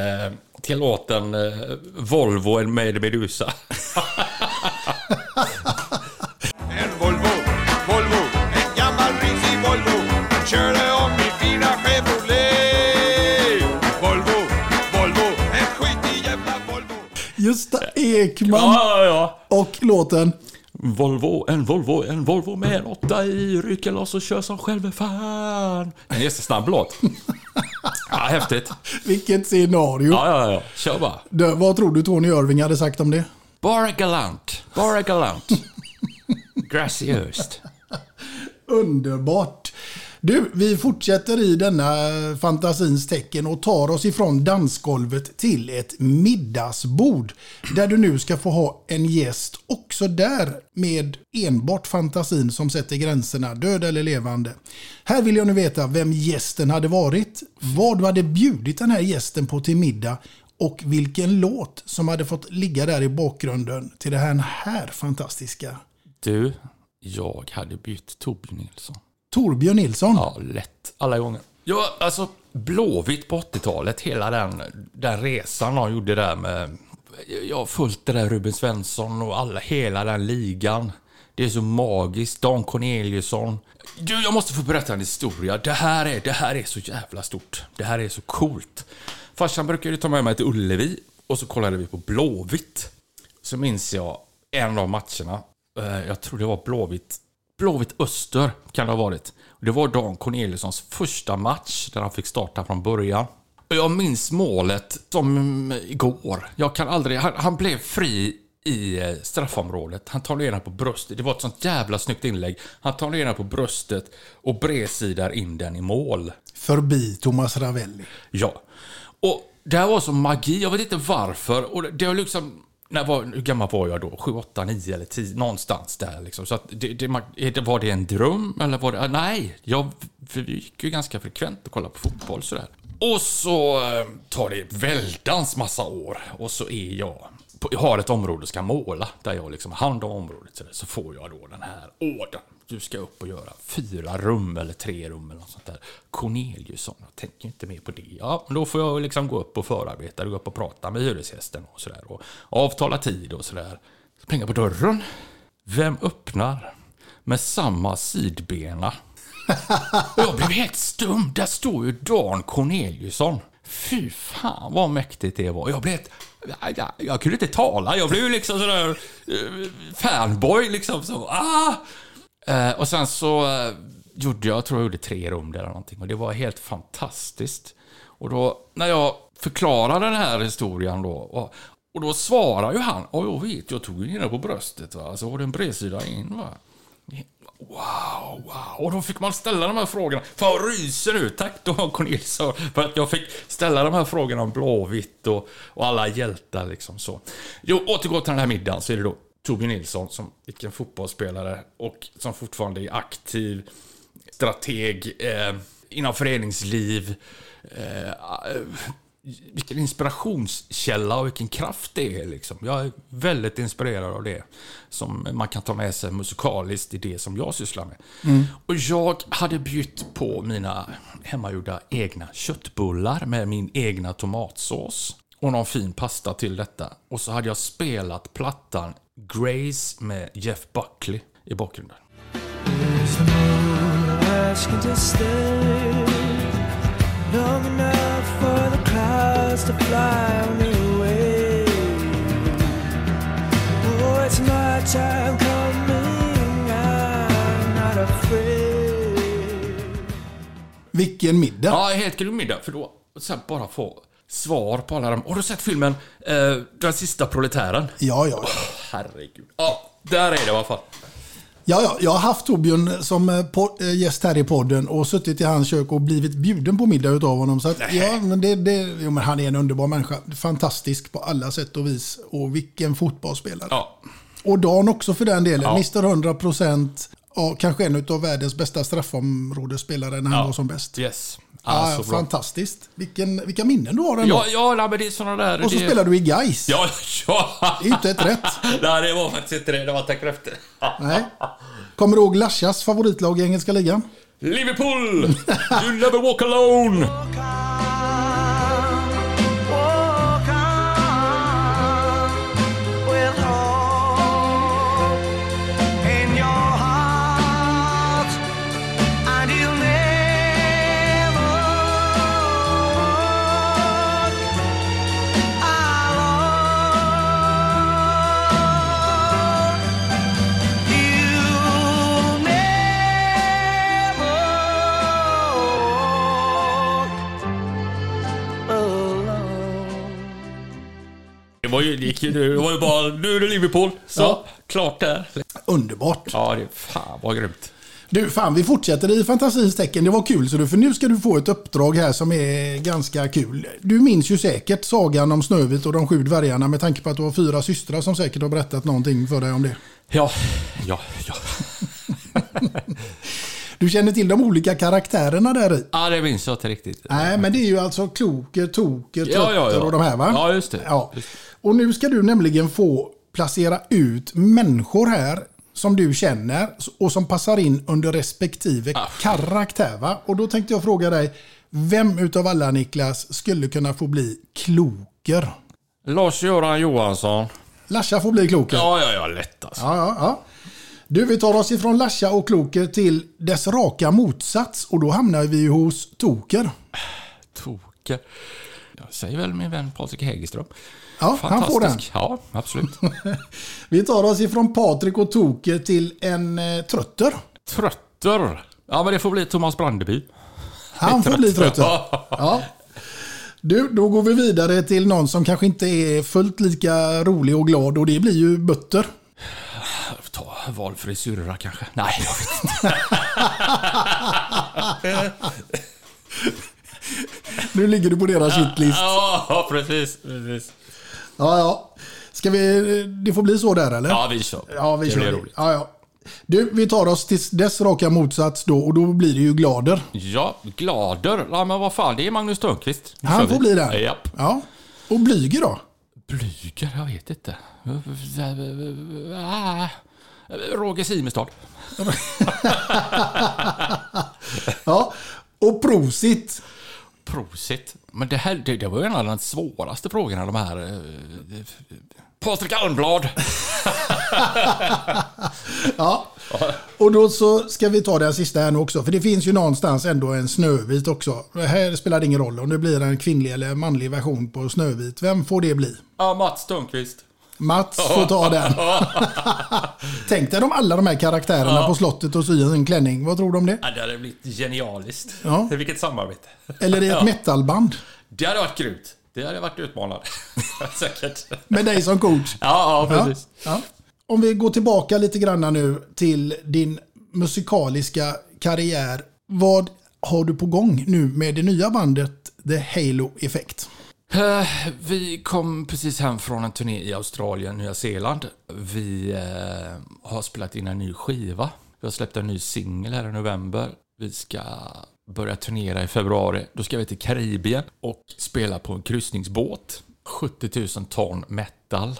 till låten eh, Volvo med Medusa. Gösta Ekman Ja, ja. och låten Volvo, en Volvo, en Volvo med en åtta i ryckeloss och kör som själve fan. En jättesnabb låt. Ja, häftigt. Vilket scenario. Ja, ja, ja. Kör bara. Du, vad tror du Tony Irving hade sagt om det? Bara galant, bara galant. Graciöst. Underbart. Du, vi fortsätter i denna fantasins tecken och tar oss ifrån dansgolvet till ett middagsbord. Där du nu ska få ha en gäst också där med enbart fantasin som sätter gränserna, död eller levande. Här vill jag nu veta vem gästen hade varit, vad du hade bjudit den här gästen på till middag och vilken låt som hade fått ligga där i bakgrunden till det här, här fantastiska. Du, jag hade bytt Torbjörn Nilsson. Torbjörn Nilsson. Ja, lätt. Alla gånger. Ja, alltså Blåvitt på 80-talet, hela den, den resan de gjorde där med... Jag har följt det där Ruben Svensson och alla, hela den ligan. Det är så magiskt. Dan Corneliusson. Du, jag måste få berätta en historia. Det här är, det här är så jävla stort. Det här är så coolt. Farsan brukade ta med mig till Ullevi och så kollade vi på Blåvitt. Så minns jag en av matcherna. Eh, jag tror det var Blåvitt Blåvitt Öster kan det ha varit. Det var Dan Corneliussons första match där han fick starta från början. Jag minns målet som igår. Jag kan aldrig... Han, han blev fri i eh, straffområdet. Han tar ner på bröstet. Det var ett sånt jävla snyggt inlägg. Han tar ner på bröstet och bredsidar in den i mål. Förbi Thomas Ravelli. Ja. Och det här var som magi. Jag vet inte varför. Och det- var liksom... När var, hur gammal var jag då? 7, 8, 9 eller 10? Någonstans där liksom. Så att det, det, var det en dröm? Eller var det... Ah, nej, jag, vi gick ju ganska frekvent och kollade på fotboll sådär. Och så eh, tar det väldans massa år. Och så är jag... på- Jag har ett område och ska måla. Där jag liksom har hand om området. Så, så får jag då den här ordern. Du ska upp och göra fyra rum eller tre rum eller något sånt där. Corneliusson, jag tänker inte mer på det. Ja, men då får jag liksom gå upp och förarbeta, gå upp och prata med hyresgästen och sådär. Och avtala tid och sådär. Så på dörren. Vem öppnar? Med samma sidbena. Jag blev helt stum. Där står ju Dan Corneliusson. Fy fan vad mäktigt det var. Jag blev helt... Jag, jag, jag kunde inte tala. Jag blev ju liksom sådär eh, fanboy liksom. Så, ah! Eh, och sen så eh, gjorde jag, tror jag gjorde tre rum där eller någonting. Och det var helt fantastiskt. Och då, när jag förklarade den här historien då. Och, och då svarar ju han, ja jag vet, jag tog ju ner på bröstet va. Alltså, så var det en bredsida in va. Wow, wow. Och då fick man ställa de här frågorna. Fan, jag ryser nu. Tack då, Cornelis, för att jag fick ställa de här frågorna om Blåvitt och, och alla hjältar liksom så. Jo, återgå till den här middagen så är det då Torbjörn Nilsson, som vilken fotbollsspelare och som fortfarande är aktiv strateg eh, inom föreningsliv. Eh, eh, vilken inspirationskälla och vilken kraft det är. Liksom. Jag är väldigt inspirerad av det. Som man kan ta med sig musikaliskt i det som jag sysslar med. Och jag hade bjudit på mina hemmagjorda egna köttbullar med min egna tomatsås. Och någon fin pasta till detta. Och så hade jag spelat plattan Grace med Jeff Buckley i bakgrunden. Vilken middag. Ja, helt grym middag. För då sen bara få svar på alla de... Har du sett filmen eh, Den sista proletären? Ja, ja, ja. Herregud. Ja, där är det i alla fall. Ja, ja, jag har haft Torbjörn som eh, eh, gäst här i podden och suttit i hans kök och blivit bjuden på middag utav honom. Så att, ja, men det, det, jo, men han är en underbar människa. Fantastisk på alla sätt och vis. Och vilken fotbollsspelare. Ja. Och Dan också för den delen. Ja. Mr 100 procent. Ja, kanske en av världens bästa straffområdesspelare när han ja. var som bäst. Yes. Ja, Alltså, bra. fantastiskt. Vilken, vilka minnen du har ändå. Ja, ja, nej, men det är såna där... och så det... spelar du i Gais. Ja, ja. Det är inte ett rätt. nej, det var faktiskt inte det. Det var tack efter. Nej. Kommer du ihåg Lashas favoritlag i engelska ligan? Liverpool! You never walk alone! Det var ju, det gick ju, det var ju bara, nu är det Liverpool. Så, Ja. klart där. Underbart. Ja, det, fan vad grymt. Du, fan vi fortsätter i fantasins tecken. Det var kul, så du, för nu ska du få ett uppdrag här som är ganska kul. Du minns ju säkert sagan om Snövit och de sju dvärgarna med tanke på att du har fyra systrar som säkert har berättat någonting för dig om det. Ja, ja, ja. Du känner till de olika karaktärerna där i? Ja, det minns jag inte riktigt. Nej, men det är ju alltså Kloker, Toker, Trötter Ja, ja, ja. och de här va? Ja, just det. Ja. Och nu ska du nämligen få placera ut människor här som du känner och som passar in under respektive Ah. karaktär. Va? Och då tänkte jag fråga dig, vem utav alla Niklas skulle kunna få bli Kloker? Lars-Göran Johansson. Lasha får bli Kloker. Ja, ja, ja, lätt alltså. Ja, ja, ja. Du, vi tar oss ifrån Lasha och Kloker till dess raka motsats och då hamnar vi hos Toker. Toke. Jag säger väl min vän Patrik Hägerström. Ja, han får den. Ja, absolut. Vi tar oss ifrån Patrik och Toker till en eh, Trötter. Trötter. Ja, men det får bli Thomas Brandeby. Han får bli Trötter. Ja. Ja. Du, då går vi vidare till någon som kanske inte är fullt lika rolig och glad och det blir ju Butter. Ta valfri syrra kanske? Nej, jag vet inte. Nu ligger du på deras shitlist. Ja, precis. precis. Ja, ja. Ska vi... Det får bli så där eller? Ja, vi kör. Ja, vi det kör. det. roligt. Ja, ja. Du, vi tar oss till dess raka motsats då och då blir det ju Glader. Ja, Glader. Ja, men vad fan, det är Magnus Törnqvist. Han får vi. bli där. Japp. Ja. Och Blyger då? Blyger? Jag vet inte. Roger Simestad. Ja. Och Prosit. Prosit. Men det här det, det var ju en av de svåraste frågorna, de här... eh, Patrik Almblad. Ja. Och då så ska vi ta den sista här nu också. För det finns ju någonstans ändå en Snövit också. Här spelar det ingen roll om det blir en kvinnlig eller manlig version på Snövit. Vem får det bli? Ja, Mats Törnqvist. Mats får ta den. Tänk dig om alla de här karaktärerna på slottet och sy en klänning. Vad tror du om det? Ja, det hade blivit genialiskt. Ja. Vilket samarbete. Eller i ett Ja. metalband. Det hade varit grymt. Det hade varit utmanande. Säkert. Med dig som coach. Ja, ja, precis. Ja. Om vi går tillbaka lite grann nu till din musikaliska karriär. Vad har du på gång nu med det nya bandet The Halo Effect? Eh, vi kom precis hem från en turné i Australien, Nya Zeeland. Vi eh, har spelat in en ny skiva. Vi har släppt en ny singel här i november. Vi ska börja turnera i februari. Då ska vi till Karibien och spela på en kryssningsbåt. 70 000 ton metal.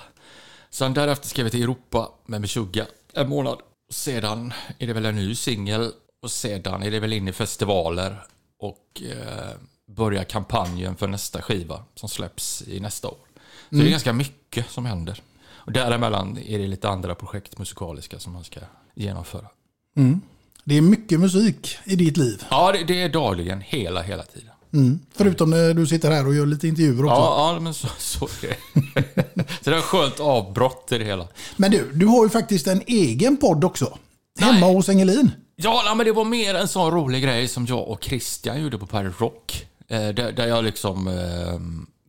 Sen därefter ska vi till Europa med Meshuggah en månad. Sedan är det väl en ny singel och sedan är det väl in i festivaler och eh, börja kampanjen för nästa skiva som släpps i nästa år. Så det är ganska mycket som händer. Och däremellan är det lite andra projekt musikaliska som man ska genomföra. Det är mycket musik i ditt liv. Ja, det, det är dagligen, hela, hela tiden. Mm. Förutom när du sitter här och gör lite intervjuer också. Ja, ja men så, så är det. så det är ett skönt avbrott i det hela. Men du, du har ju faktiskt en egen podd också. Hemma hos Engelin. Ja, nej, men det var mer en sån rolig grej som jag och Christian gjorde på Pirate Rock. Eh, där, där jag liksom eh,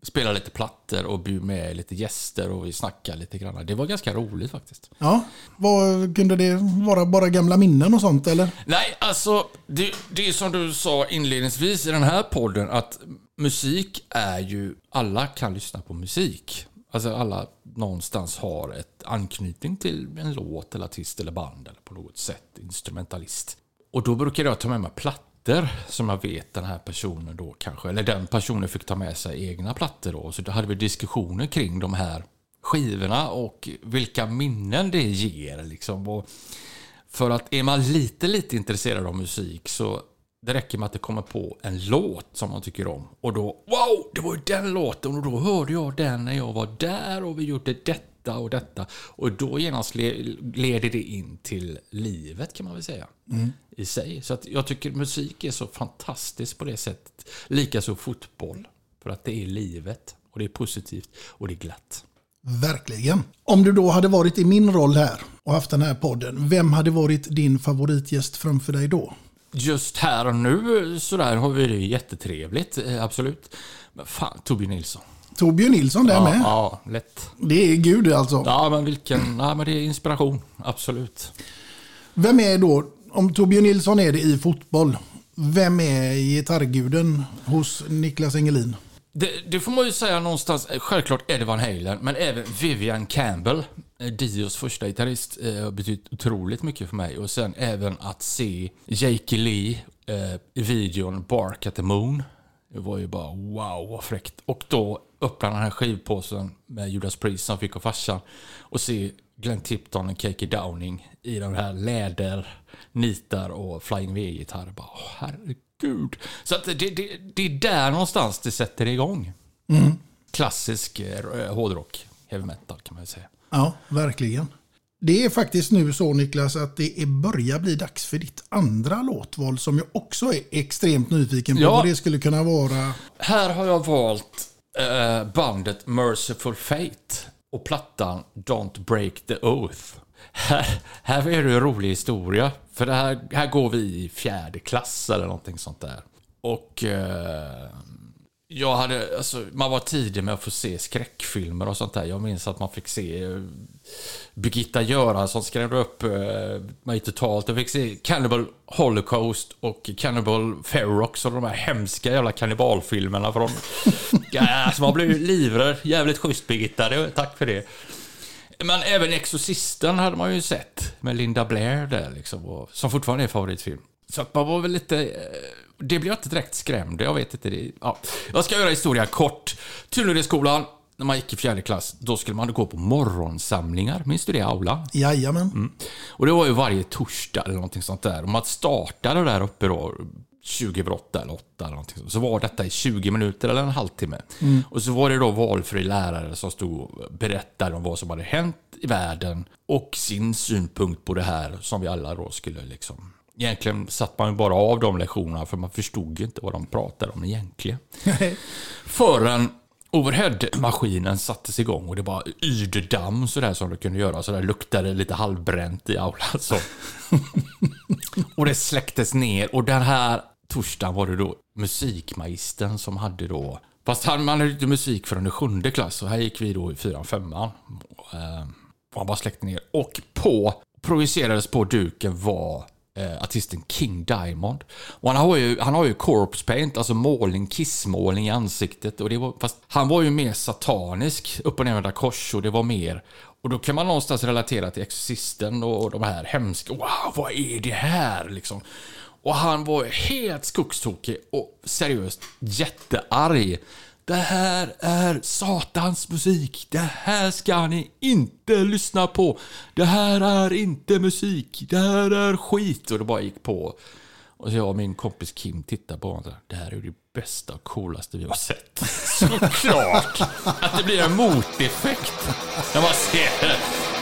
spelade lite plattor och bjöd med lite gäster och vi snackade lite grann. Det var ganska roligt faktiskt. Ja. Vad, kunde det vara bara gamla minnen och sånt eller? Nej, alltså det, det är som du sa inledningsvis i den här podden att musik är ju, alla kan lyssna på musik. Alltså alla någonstans har ett anknytning till en låt eller artist eller band eller på något sätt instrumentalist. Och då brukar jag ta med mig plattor som jag vet den här personen då kanske, eller den personen fick ta med sig egna plattor då. Så då hade vi diskussioner kring de här skivorna och vilka minnen det ger liksom. Och för att är man lite, lite intresserad av musik så det räcker med att det kommer på en låt som man tycker om. Och då, wow, det var ju den låten och då hörde jag den när jag var där och vi gjorde detta och detta. Och då genast le- leder det in till livet kan man väl säga. I sig. Så att jag tycker musik är så fantastiskt på det sättet. Likaså fotboll. För att det är livet. Och det är positivt och det är glatt. Verkligen. Om du då hade varit i min roll här och haft den här podden, vem hade varit din favoritgäst framför dig då? Just här och nu sådär har vi det jättetrevligt, eh, absolut. Men fan, Torbjörn Nilsson. Torbjörn Nilsson där Ja, med. ja, lätt. Det är gud alltså. Ja, men vilken... Ja, men det är inspiration, absolut. Vem är då, om Torbjörn Nilsson är det i fotboll, vem är gitarrguden hos Niklas Engelin? Det, det får man ju säga någonstans. Självklart Eddie Van Halen, men även Vivian Campbell, eh, Dios första gitarrist, eh, har betytt otroligt mycket för mig. Och sen även att se Jake Lee eh, i videon Bark at the Moon. Det var ju bara wow vad fräckt. Och då öppna den här skivpåsen med Judas Priest som fick av farsan och se Glenn Tipton och Keke Downing i de här läder, nitar och Flying V-gitarrer. Bara, åh, herregud. Så att det, det, det är där någonstans det sätter igång. Klassisk eh, hårdrock, heavy metal kan man säga. Ja, verkligen. Det är faktiskt nu så Niklas att det är börjar bli dags för ditt andra låtval som jag också är extremt nyfiken på Ja. vad det skulle kunna vara. Här har jag valt eh, bandet Merciful Fate och plattan Don't Break the Oath. Här, här är det en rolig historia. För det här, här går vi i fjärde klass eller någonting sånt där. Och eh, jag hade, alltså, man var tidig med att få se skräckfilmer och sånt där. Jag minns att man fick se eh, Birgitta Göransson skrämde upp eh, mig totalt. Jag fick se Cannibal Holocaust och Cannibal Ferox och de här hemska jävla kannibalfilmerna från... alltså man blev livrädd. Jävligt schysst Birgitta, det, tack för det. Men även Exorcisten hade man ju sett med Linda Blair där liksom, och, som fortfarande är favoritfilm. Så att man var väl lite... eh, Det blev jag inte direkt skrämd, jag vet inte. Det, ja. Jag ska göra historia kort. Tunnelskolan, när man gick i fjärde klass, då skulle man gå på morgonsamlingar. Minns du det, Aula? Jajamän. Och det var ju varje torsdag eller någonting sånt där. Och man startade där uppe då 20 över 8 eller 8 eller någonting. Så var detta i 20 minuter eller en halvtimme. Och så var det då valfri lärare som stod och berättade om vad som hade hänt i världen och sin synpunkt på det här som vi alla då skulle liksom... Egentligen satt man ju bara av de lektionerna för man förstod ju inte vad de pratade om egentligen. Förrän overheadmaskinen sattes igång och det bara yrde damm sådär som det kunde göra. Så där luktade lite halvbränt i aulan. Så. och det släcktes ner och den här torsdagen var det då musikmagistern som hade då Fast han, man hade inte musik förrän i sjunde klass och här gick vi då i fyran, femman. Och, eh, han bara släckte ner. Och på, projicerades på duken var eh, artisten King Diamond. Och han har ju, han har ju corpse paint, alltså målning, kissmålning i ansiktet. Och det var, fast han var ju mer satanisk, upp och nervända kors och det var mer och då kan man någonstans relatera till Exorcisten och de här hemska, wow, vad är det här liksom? Och han var helt skogstokig och seriöst jättearg. Det här är satans musik. Det här ska ni inte lyssna på. Det här är inte musik. Det här är skit. Och det bara gick på. Och jag och min kompis Kim tittade på honom. Det här är det bästa och coolaste vi har sett. Såklart att det blir en moteffekt när man ser det.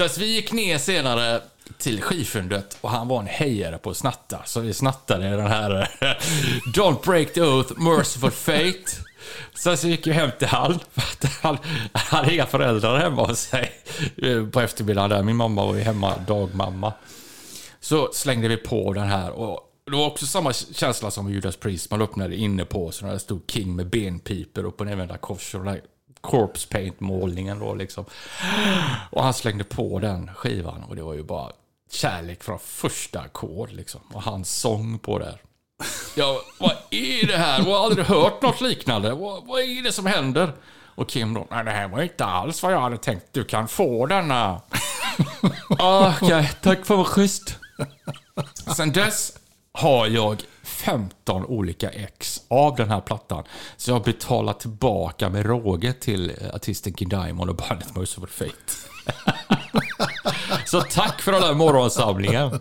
Så att vi gick ner senare till Skifundet och han var en hejare på att snatta. Så vi snattade den här eh, Don't break the oath, merciful fate. Sen så gick jag hem till han, för att han, hade inga föräldrar hemma hos sig eh, på eftermiddagen där. Min mamma var ju hemma, dagmamma. Så slängde vi på den här och det var också samma känsla som Judas Priest. Man öppnade inne på så där stod King med benpiper upp och nervända kors och den corpse paint målningen då liksom. Och han slängde på den skivan och det var ju bara kärlek från första ackord liksom. Och hans sång på det. Ja, vad är det här? Jag har aldrig hört något liknande. Vad, vad är det som händer? Och Kim då, nej det här var inte alls vad jag hade tänkt. Du kan få denna. Ah, Okej, tack för vad schysst. Sen dess har jag 15 olika ex av den här plattan. Så jag har betalat tillbaka med råge till eh, artisten King Diamond och bandet Mercyful Fate. Så tack för den här morgonsamlingen.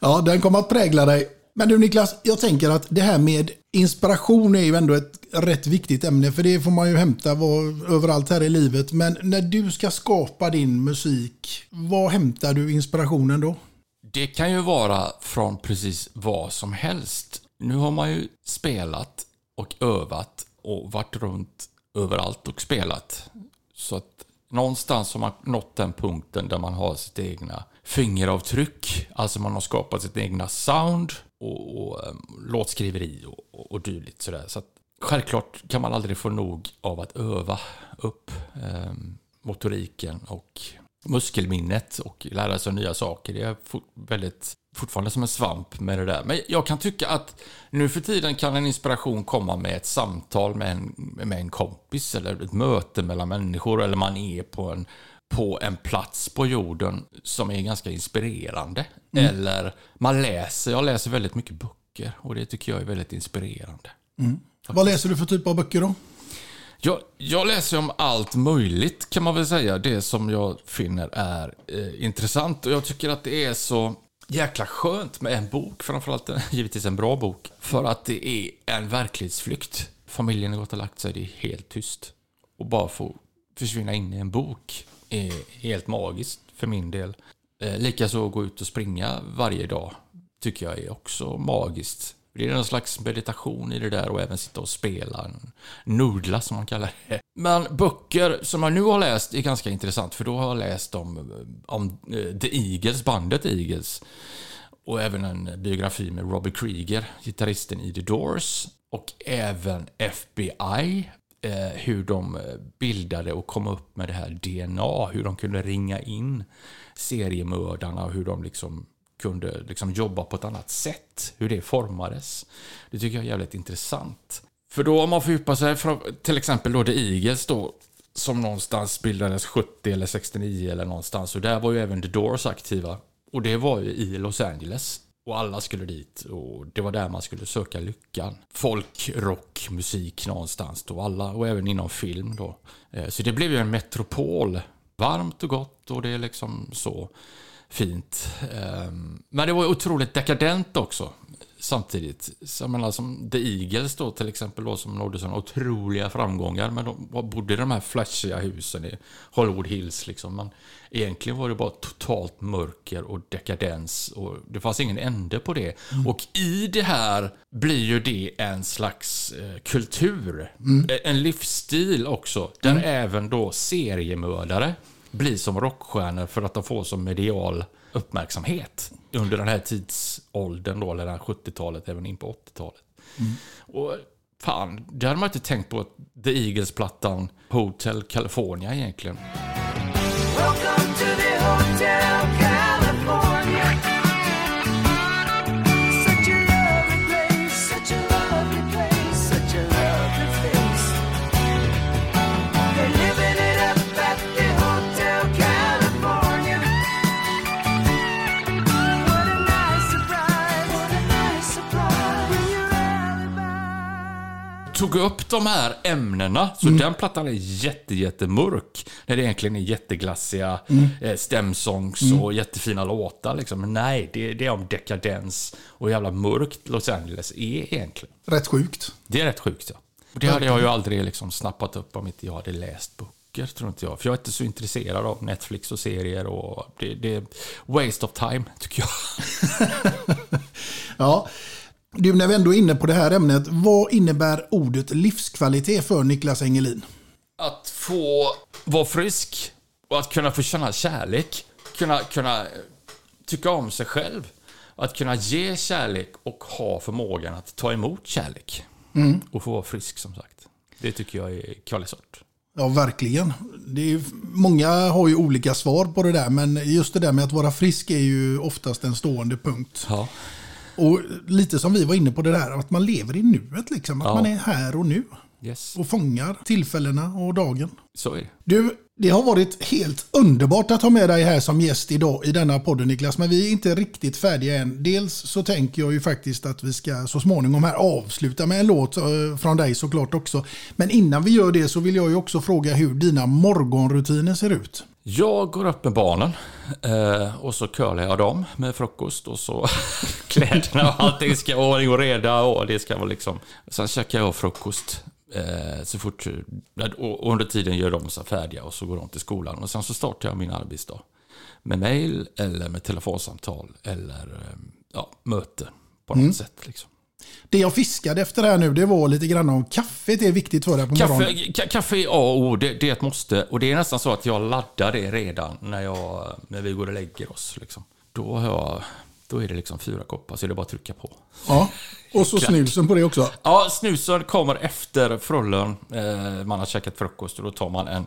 Ja, den kommer att prägla dig. Men du Niklas, jag tänker att det här med inspiration är ju ändå ett rätt viktigt ämne. För det får man ju hämta var, överallt här i livet. Men när du ska skapa din musik, var hämtar du inspirationen då? Det kan ju vara från precis vad som helst. Nu har man ju spelat och övat och varit runt överallt och spelat. Så att någonstans har man nått den punkten där man har sitt egna fingeravtryck. Alltså man har skapat sitt egna sound och, och um, låtskriveri och, och, och dylikt. Sådär. Så att självklart kan man aldrig få nog av att öva upp um, motoriken och muskelminnet och lära sig nya saker. Det är fort, väldigt, fortfarande som en svamp med det där. Men jag kan tycka att nu för tiden kan en inspiration komma med ett samtal med en, med en kompis eller ett möte mellan människor eller man är på en, på en plats på jorden som är ganska inspirerande. Eller man läser, jag läser väldigt mycket böcker och det tycker jag är väldigt inspirerande. Vad läser du för typ av böcker då? Jag, jag läser om allt möjligt kan man väl säga. Det som jag finner är eh, intressant. Och jag tycker att det är så jäkla skönt med en bok. Framförallt en, givetvis en bra bok. För att det är en verklighetsflykt. Familjen har gått och lagt sig, det är helt tyst. Och bara få försvinna in i en bok är helt magiskt för min del. Eh, Likaså att gå ut och springa varje dag tycker jag är också magiskt. Det är någon slags meditation i det där och även sitta och spela, en nudla som man kallar det. Men böcker som jag nu har läst är ganska intressant för då har jag läst om, om eh, The Eagles, bandet Eagles. Och även en biografi med Robbie Krieger, gitarristen i The Doors. Och även FBI, eh, hur de eh, bildade och kom upp med det här DNA, hur de kunde ringa in seriemördarna och hur de liksom kunde liksom jobba på ett annat sätt, hur det formades. Det tycker jag är jävligt intressant. För då om man fördjupar sig, från, till exempel då The Eagles då, som någonstans bildades 70 eller 69 eller någonstans, och där var ju även The Doors aktiva. Och det var ju i Los Angeles. Och alla skulle dit och det var där man skulle söka lyckan. Folk, rock, musik någonstans då. Alla, och även inom film då. Eh, så det blev ju en metropol. Varmt och gott och det är liksom så fint. Ehm, Men det var otroligt dekadent också. Samtidigt. Så jag menar som The Eagles då till exempel då som nådde sådana otroliga framgångar. Men de bodde i de här flashiga husen i Hollywood Hills liksom. Men egentligen var det bara totalt mörker och dekadens. Och det fanns ingen ände på det. Och i det här blir ju det en slags eh, kultur. Eh, En livsstil också. Där även då seriemördare blir som rockstjärnor för att de får som medial uppmärksamhet under den här tidsåldern då, eller det här 70-talet, även in på 80-talet. Och fan, det hade man inte tänkt på The Eagles-plattan Hotel California egentligen. Tog upp de här ämnena, så den plattan är jätte, jättemörk. När det egentligen är jätteglassiga eh, stämsångs och jättefina låtar. Liksom. Men nej, det, det är om dekadens och hur jävla mörkt Los Angeles är egentligen. Rätt sjukt. Det är rätt sjukt ja. Och det hade jag ju aldrig liksom snappat upp om inte jag hade läst böcker. böcker, tror inte jag. För jag är inte så intresserad av Netflix och serier och det, det är waste of time, tycker jag. Ja. Du, när vi ändå är inne på det här ämnet, vad innebär ordet livskvalitet för Niklas Engelin? Att få vara frisk och att kunna få känna kärlek. Kunna, kunna eh, tycka om sig själv. Att kunna ge kärlek och ha förmågan att ta emot kärlek. Och få vara frisk, som sagt. Det tycker jag är kvalisort. Ja, verkligen. Det är, många har ju olika svar på det där, men just det där med att vara frisk är ju oftast en stående punkt. Ja. Och lite som vi var inne på det där, att man lever i nuet, liksom. Att Ja. man är här och nu. Yes. Och fångar tillfällena och dagen. Så är det. Du, det har varit helt underbart att ha med dig här som gäst idag i denna podden Niklas, men vi är inte riktigt färdiga än. Dels så tänker jag ju faktiskt att vi ska så småningom här avsluta med en låt eh, från dig såklart också. Men innan vi gör det så vill jag ju också fråga hur dina morgonrutiner ser ut. Jag går upp med barnen eh, och så curlar jag dem med frukost och så kläderna och allting ska vara ordning och reda och det ska vara liksom... Sen käkar jag frukost eh, så fort... Och under tiden gör de sig färdiga och så går de till skolan och sen så startar jag min arbetsdag. Med mail eller med telefonsamtal eller eh, ja, möte på något sätt. Liksom. Det jag fiskade efter här nu, det var lite grann om kaffet är viktigt för dig på morgonen. Kaffe, ka- kaffe är A och O, det, det är ett måste. Och det är nästan så att jag laddar det redan när, jag, när vi går och lägger oss. Liksom. Då, har jag, då är det liksom fyra koppar, så är det bara att trycka på. Ja, och så snusen på det också. Ja, snusen kommer efter frullen. Eh, man har käkat frukost och då tar man en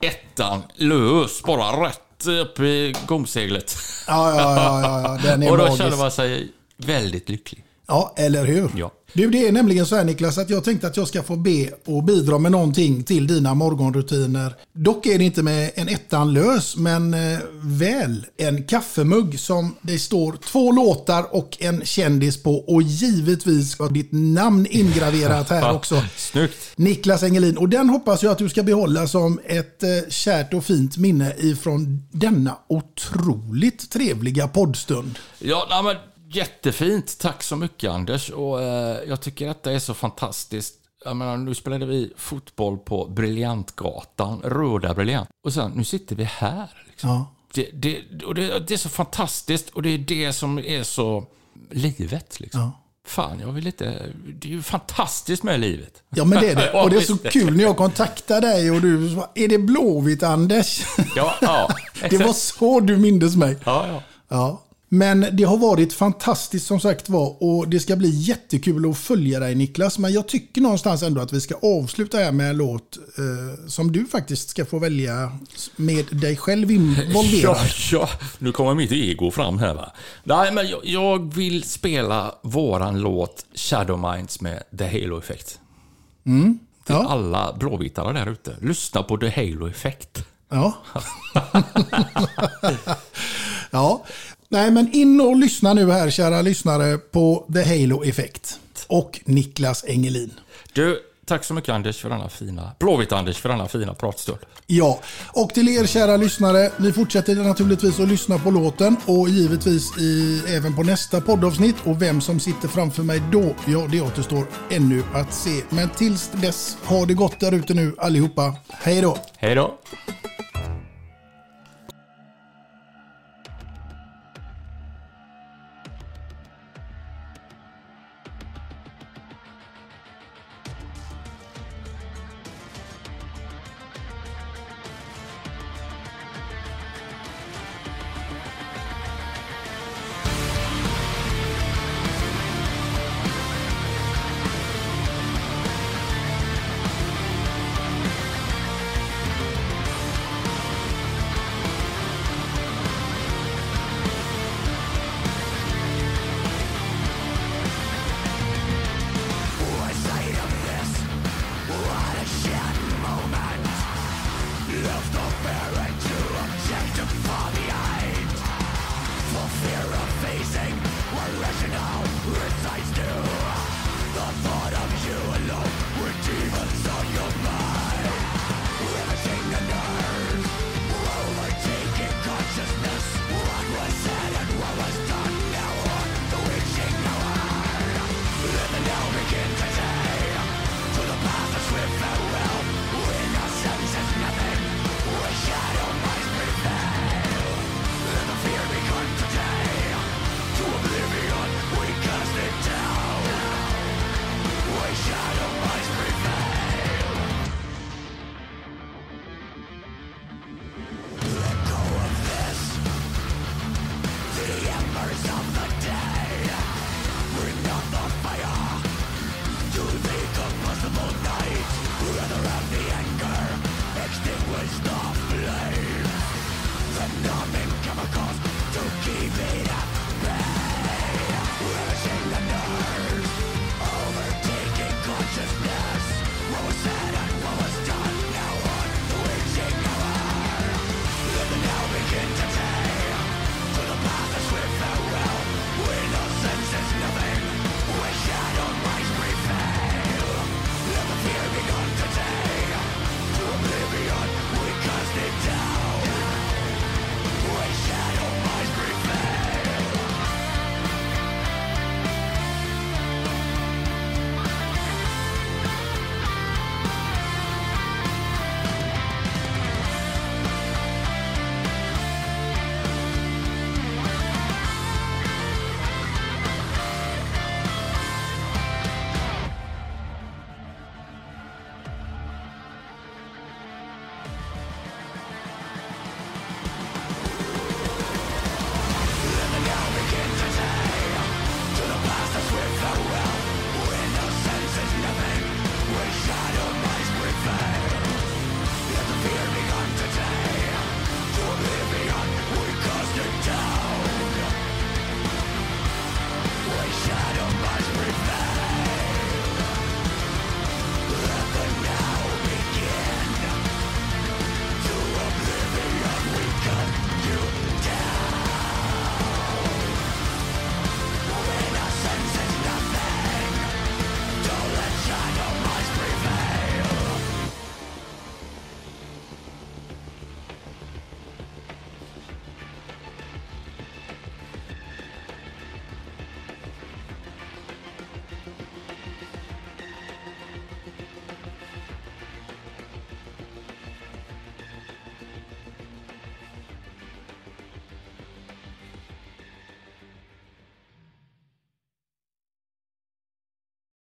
ettan lös, bara rätt upp i gomseglet. Ja, ja, ja, ja, ja den är Och då magisk. känner man sig väldigt lycklig. Ja, eller hur? Ja. Du, det är nämligen så här Niklas att jag tänkte att jag ska få be och bidra med någonting till dina morgonrutiner. Dock är det inte med en ettan lös, men eh, väl en kaffemugg som det står två låtar och en kändis på och givetvis ska ditt namn ingraverat här också. Snyggt. Niklas Engelin. Och den hoppas jag att du ska behålla som ett eh, kärt och fint minne ifrån denna otroligt trevliga poddstund. Ja, men jättefint. Tack så mycket Anders. Och, eh, jag tycker detta är så fantastiskt. Jag menar, nu spelade vi fotboll på Briljantgatan, Röda Briljant. Och sen, nu sitter vi här. Liksom. Ja. Det, det, och det, det är så fantastiskt och det är det som är så livet. Liksom. Ja. Fan, jag vill inte... Det är ju fantastiskt med livet. Ja men det är det. Och det är så kul när jag kontaktar dig och du sa, är det Blåvitt Anders? Ja, ja. Det var så du mindes mig. Ja, ja. Ja. Men det har varit fantastiskt som sagt var och det ska bli jättekul att följa dig Niklas. Men jag tycker någonstans ändå att vi ska avsluta här med en låt eh, som du faktiskt ska få välja med dig själv involverad. Ja, ja, nu kommer mitt ego fram här va. Nej, men jag, jag vill spela våran låt Shadow Minds med The Halo Effect. Till Ja. alla blåvitare där ute. Lyssna på The Halo Effect. Ja. ja. Nej, men in och lyssna nu här, kära lyssnare, på The Halo Effect. Och Niklas Engelin. Du, tack så mycket Anders för denna fina... Blåvitt-Anders för denna fina pratstund. Ja, och till er kära lyssnare, ni fortsätter naturligtvis att lyssna på låten och givetvis i, även på nästa poddavsnitt. Och vem som sitter framför mig då, ja det återstår ännu att se. Men tills dess, ha det gott där ute nu allihopa. Hej då! Hej då!